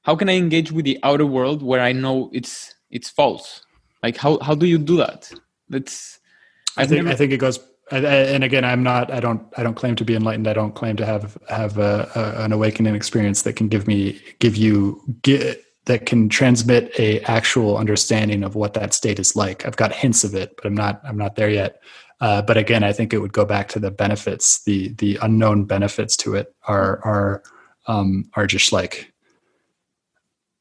How can i engage with the outer world where i know it's it's false? Like how how do you do that? That's
i think never... i think it goes and again i'm not i don't i don't claim to be enlightened. I don't claim to have have a, a, an awakening experience that can give me give you get that can transmit a actual understanding of what that state is like. I've got hints of it, but I'm not I'm not there yet. Uh, but again, I think it would go back to the benefits. The the unknown benefits to it are are um, are just like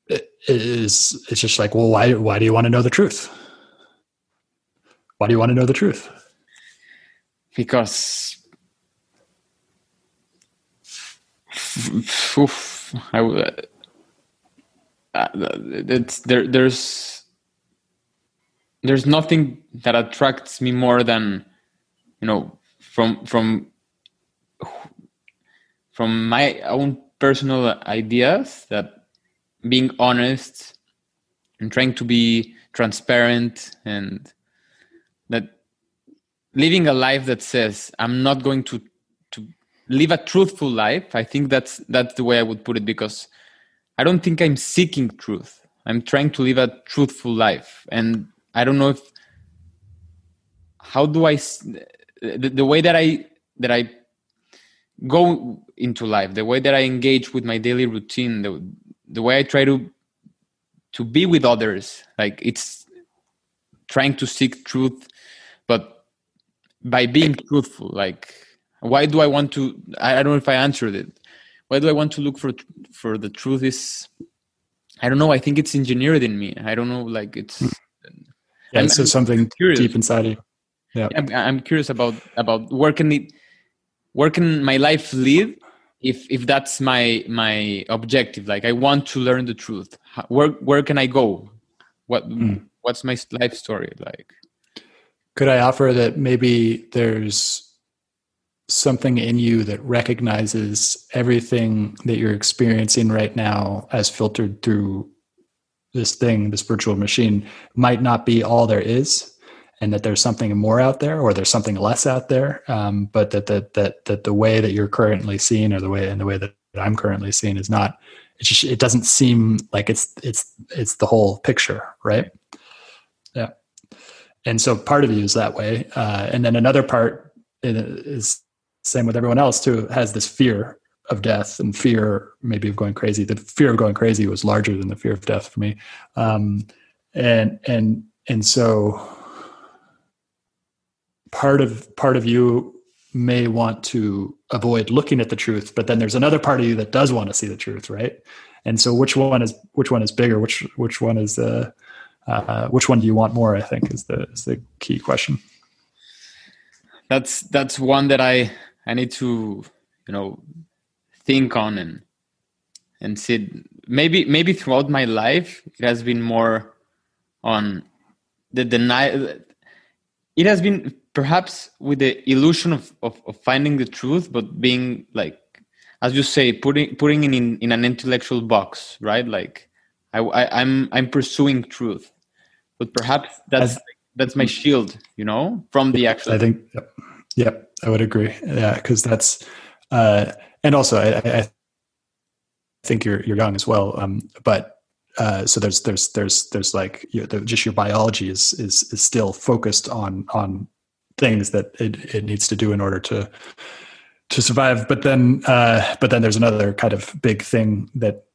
it is. It's just like, well, why why do you want to know the truth? Why do you want to know the truth?
Because oof, I would uh, it's there there's there's nothing that attracts me more than you know from from from my own personal ideas that being honest and trying to be transparent and that living a life that says i'm not going to to live a truthful life i think that's that's the way i would put it because I don't think I'm seeking truth. I'm trying to live a truthful life. And I don't know if how do I the, the way that I that I go into life, the way that I engage with my daily routine, the the way I try to to be with others, like it's trying to seek truth, but by being truthful, like why do I want to I don't know if I answered it why do I want to look for for the truth is I don't know. I think it's engineered in me. I don't know. Like it's hmm.
yeah. I'm, so something curious. deep inside you.
Yeah, I'm, I'm curious about about where can it where can my life live if if that's my my objective. Like I want to learn the truth. Where where can I go? What mm. what's my life story like?
Could I offer that maybe there's something in you that recognizes everything that you're experiencing right now as filtered through this thing, this virtual machine, might not be all there is, and that there's something more out there, or there's something less out there. Um, but that that that that the way that you're currently seeing, or the way and the way that I'm currently seeing, is not. It just it doesn't seem like it's it's it's the whole picture, right? Yeah. And so part of you is that way, uh, and then another part is same with everyone else too has this fear of death and fear maybe of going crazy the fear of going crazy was larger than the fear of death for me um, and and and so part of part of you may want to avoid looking at the truth, but then there's another part of you that does want to see the truth, right? And so, which one is which one is bigger? Which which one is uh, uh, which one do you want more? I think is the is the key question.
That's that's one that I I need to you know think on and and sit. Maybe maybe throughout my life it has been more on the denial. It has been perhaps with the illusion of, of, of finding the truth, but being like as you say, putting putting it in in an intellectual box, right? Like I, I I'm I'm pursuing truth, but perhaps that's as, that's my shield, you know, from the actual.
I think, yep I would agree. Yeah, because that's, uh, and also I, I think you're you're young as well, um, but. Uh, so there's there's there's there's like you know, just your biology is is is still focused on on things that it, it needs to do in order to to survive. But then, uh, but then there's another kind of big thing that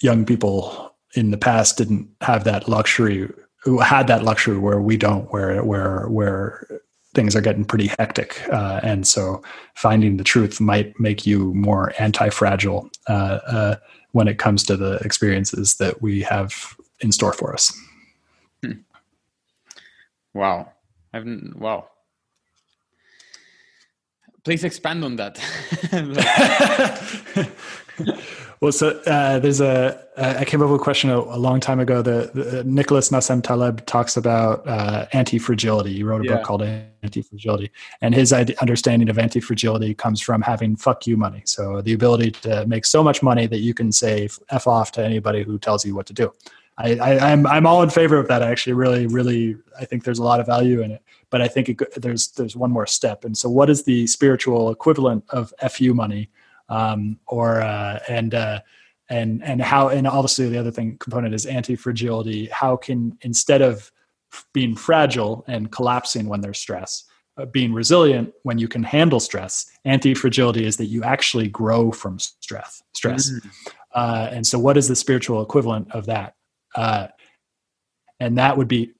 young people in the past didn't have that luxury. Who had that luxury where we don't, where where where things are getting pretty hectic, uh, and so finding the truth might make you more anti-fragile uh, uh when it comes to the experiences that we have in store for us. Hmm.
Wow, I've wow please expand on that
well so uh, there's a i came up with a question a, a long time ago the, the nicholas nassim taleb talks about uh, anti-fragility he wrote a yeah. book called anti-fragility and his understanding of anti-fragility comes from having fuck you money so the ability to make so much money that you can say f off to anybody who tells you what to do I, I, I'm I'm all in favor of that. I actually really really I think there's a lot of value in it but I think it, there's there's one more step. And so, what is the spiritual equivalent of fu money, um, or uh, and uh, and and how? And obviously, the other thing component is anti fragility. How can instead of being fragile and collapsing when there's stress, uh, being resilient when you can handle stress. Anti fragility is that you actually grow from stress. Stress, mm-hmm. uh, and so what is the spiritual equivalent of that? Uh, and that would be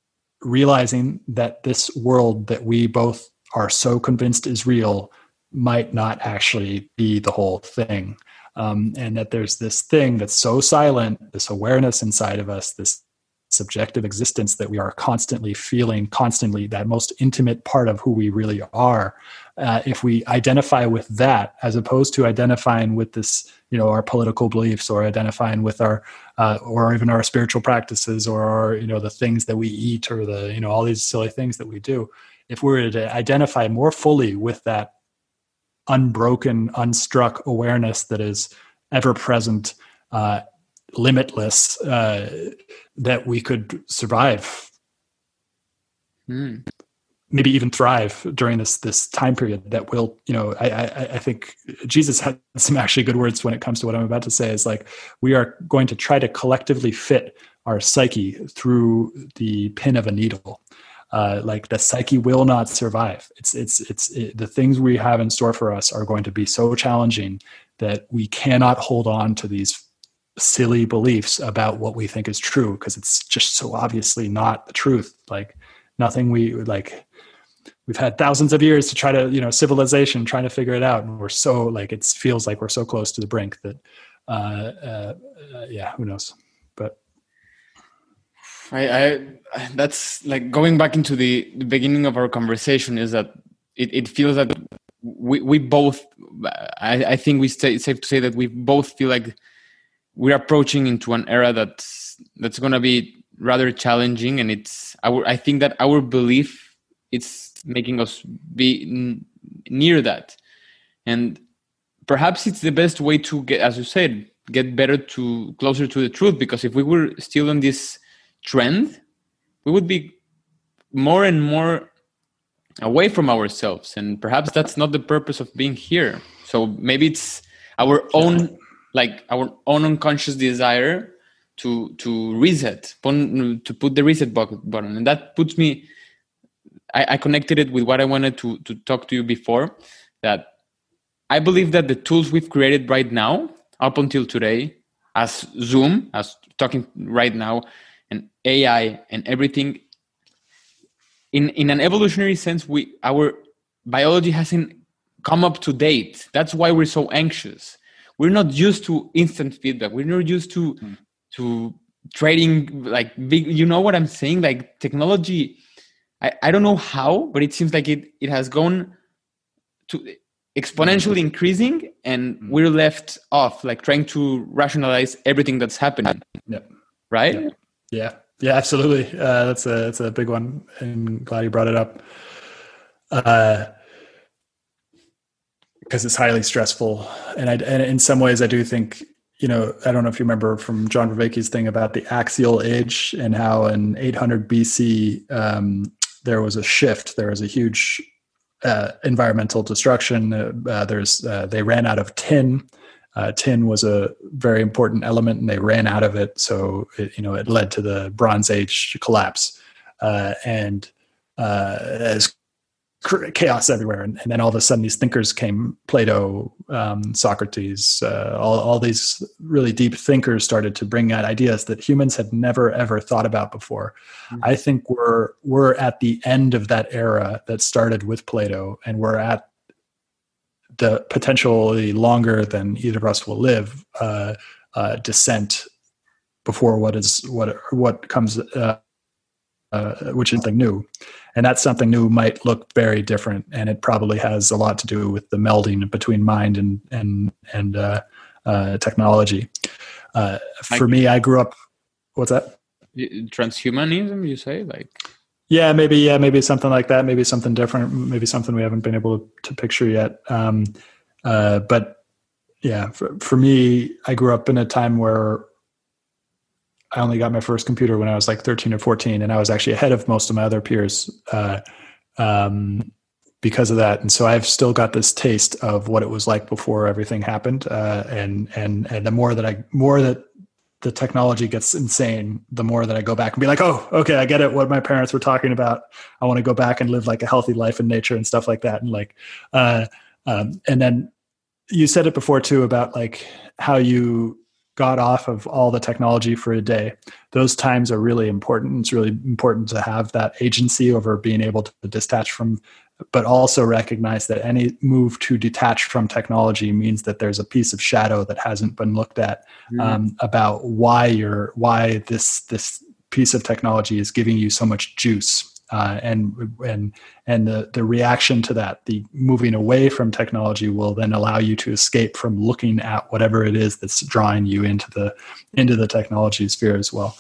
realizing that this world that we both are so convinced is real might not actually be the whole thing. Um, and that there's this thing that's so silent, this awareness inside of us, this subjective existence that we are constantly feeling, constantly that most intimate part of who we really are. Uh, if we identify with that, as opposed to identifying with this you know our political beliefs or identifying with our uh, or even our spiritual practices or our, you know the things that we eat or the you know all these silly things that we do if we were to identify more fully with that unbroken unstruck awareness that is ever present uh, limitless uh, that we could survive. Mm maybe even thrive during this this time period that will you know I, I, I think jesus had some actually good words when it comes to what i'm about to say is like we are going to try to collectively fit our psyche through the pin of a needle uh, like the psyche will not survive. It's it's it's it, the things we have in store for us are going to be so challenging that we cannot hold on to these silly beliefs about what we think is true because it's just so obviously not the truth. Like nothing we like we've had thousands of years to try to you know civilization trying to figure it out and we're so like it feels like we're so close to the brink that uh, uh, uh, yeah who knows
I, I that's like going back into the, the beginning of our conversation is that it, it feels that we, we both I, I think we stay, it's safe to say that we both feel like we're approaching into an era that's that's going to be rather challenging. And it's our I think that our belief it's making us be n- near that. And perhaps it's the best way to get as you said get better to closer to the truth because if we were still on this trend we would be more and more away from ourselves and perhaps that's not the purpose of being here so maybe it's our own like our own unconscious desire to to reset to put the reset button and that puts me I, I connected it with what I wanted to to talk to you before. That I believe that the tools we've created right now, up until today, as Zoom, as talking right now, and AI and everything, in in an evolutionary sense, we our biology hasn't come up to date. That's why we're so anxious. We're not used to instant feedback. We're not used to mm. to trading like big. You know what I'm saying? Like technology. I, I don't know how, but it seems like it it has gone to exponentially increasing, and mm. we're left off, like trying to rationalize everything that's happening.
Yeah.
Right.
Yeah. Yeah, yeah absolutely. Uh, that's a that's a big one, and glad you brought it up. Uh, because it's highly stressful. And I, and in some ways, I do think, you know, I don't know if you remember from John Vervaeke's thing about the axial age and how in 800 BC um, there was a shift. There was a huge uh, environmental destruction. Uh, there's uh, they ran out of tin. Uh, tin was a very important element, and they ran out of it. So it, you know it led to the Bronze Age collapse. Uh, and as chaos everywhere and, and, then all of a sudden these thinkers came plato um, socrates uh, all, all these really deep thinkers started to bring out ideas that humans had never ever thought about before mm-hmm. i think we're we're at the end of that era that started with plato and we're at the potentially longer than either of us will live uh, uh, descent before what is what what comes uh, uh, which is something new. And that something new might look very different and it probably has a lot to do with the melding between mind and and and uh, uh, technology. Uh, for me i grew up what's that?
transhumanism you say? Like
yeah maybe yeah maybe something like that maybe something different maybe something we haven't been able to picture yet um, uh, but yeah for, for me i grew up in a time where I only got my first computer when I was like 13 or 14, and I was actually ahead of most of my other peers uh, um, because of that. And so I've still got this taste of what it was like before everything happened. Uh, and and and the more that I more that the technology gets insane, the more that I go back and be like, oh, okay, I get it. What my parents were talking about. I want to go back and live like a healthy life in nature and stuff like that. And like, uh, um, and then you said it before too about like how you got off of all the technology for a day those times are really important it's really important to have that agency over being able to detach from but also recognize that any move to detach from technology means that there's a piece of shadow that hasn't been looked at mm. um, about why you're why this this piece of technology is giving you so much juice uh, and and and the the reaction to that, the moving away from technology, will then allow you to escape from looking at whatever it is that's drawing you into the into the technology sphere as well.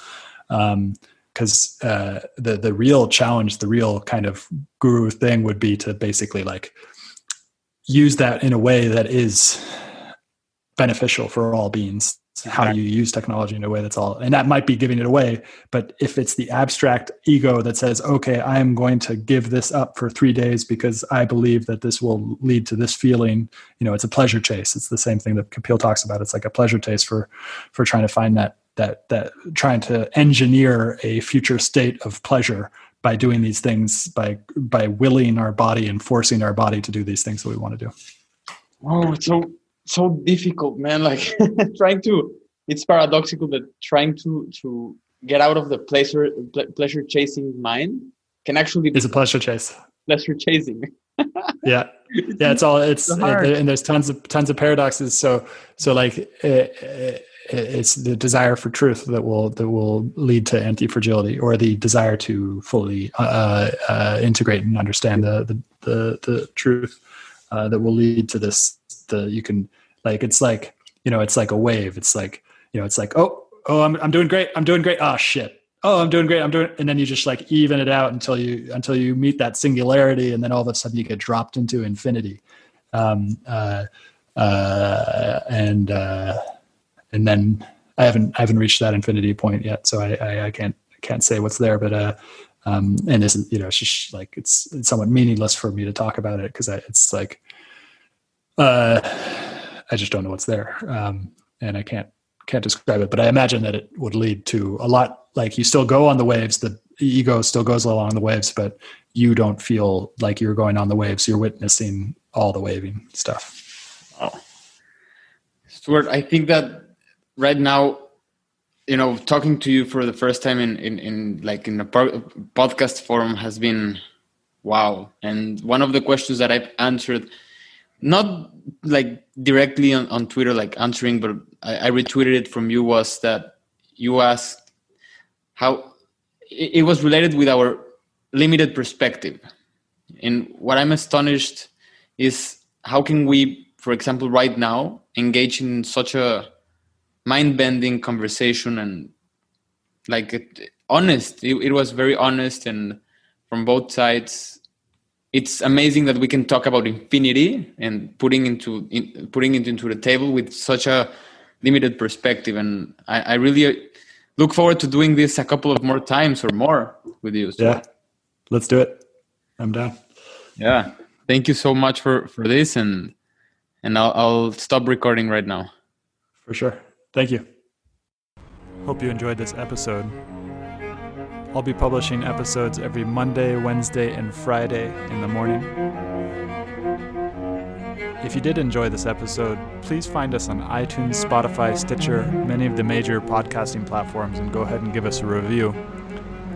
Because uh, the the real challenge, the real kind of guru thing, would be to basically like use that in a way that is beneficial for all beings how you use technology in a way that's all and that might be giving it away but if it's the abstract ego that says okay i am going to give this up for three days because i believe that this will lead to this feeling you know it's a pleasure chase. It's the same thing that kapil talks about. It's like a pleasure chase for for trying to find that that that trying to engineer a future state of pleasure by doing these things by by willing our body and forcing our body to do these things that we want to do
oh it's so so difficult, man. Like trying to, it's paradoxical that trying to to get out of the pleasure pleasure chasing mind can actually
be it's a pleasure chase.
Pleasure chasing.
yeah, yeah. It's all it's it, and there's tons of tons of paradoxes. So so like. It, it's the desire for truth that will that will lead to anti-fragility or the desire to fully uh, uh, integrate and understand the the the, the truth uh, that will lead to this the you can like it's like you know it's like a wave. It's like you know it's like oh oh i'm, I'm doing great. I'm doing great. Oh shit. Oh i'm doing great. I'm doing and then you just like even it out until you until you meet that singularity and then all of a sudden you get dropped into infinity. Um uh uh and uh and then i haven't i haven't reached that infinity point yet so i i, I can't can't say what's there but uh um and isn't you know it's just like it's, it's somewhat meaningless for me to talk about it because it's like uh I just don't know what's there, um, and I can't can't describe it. But I imagine that it would lead to a lot. Like you still go on the waves, the ego still goes along the waves, but you don't feel like you're going on the waves. You're witnessing all the waving stuff.
Oh. Stuart, I think that right now, you know, talking to you for the first time in in, in like in a podcast forum has been wow. And one of the questions that I've answered, not like directly on, on Twitter, like answering, but I, I retweeted it from you was that you asked how it, it was related with our limited perspective. And what I'm astonished is how can we, for example, right now, engage in such a mind-bending conversation and like it, honest. It, it was very honest and from both sides. It's amazing that we can talk about infinity and putting into in, putting it into the table with such a limited perspective. And I, I really uh, look forward to doing this a couple of more times or more with you.
So. Yeah, let's do it. I'm down.
Yeah, thank you so much for for this, and and I'll, I'll stop recording right now.
For sure. Thank you. Hope you enjoyed this episode. I'll be publishing episodes every Monday, Wednesday, and Friday in the morning. If you did enjoy this episode, please find us on iTunes, Spotify, Stitcher, many of the major podcasting platforms, and go ahead and give us a review.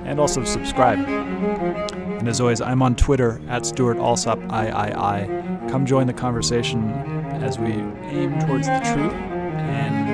And also subscribe. And as always, I'm on Twitter at Stuart Alsop III. Come join the conversation as we aim towards the truth. And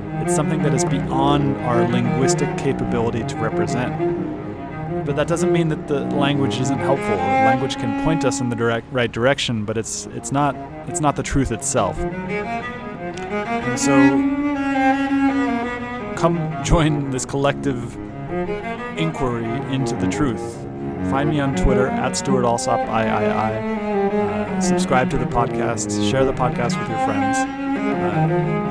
It's something that is beyond our linguistic capability to represent. But that doesn't mean that the language isn't helpful. Language can point us in the direct, right direction, but it's it's not it's not the truth itself. And so, come join this collective inquiry into the truth. Find me on Twitter at Stuart Alsop III. Uh, subscribe to the podcast. Share the podcast with your friends. Uh,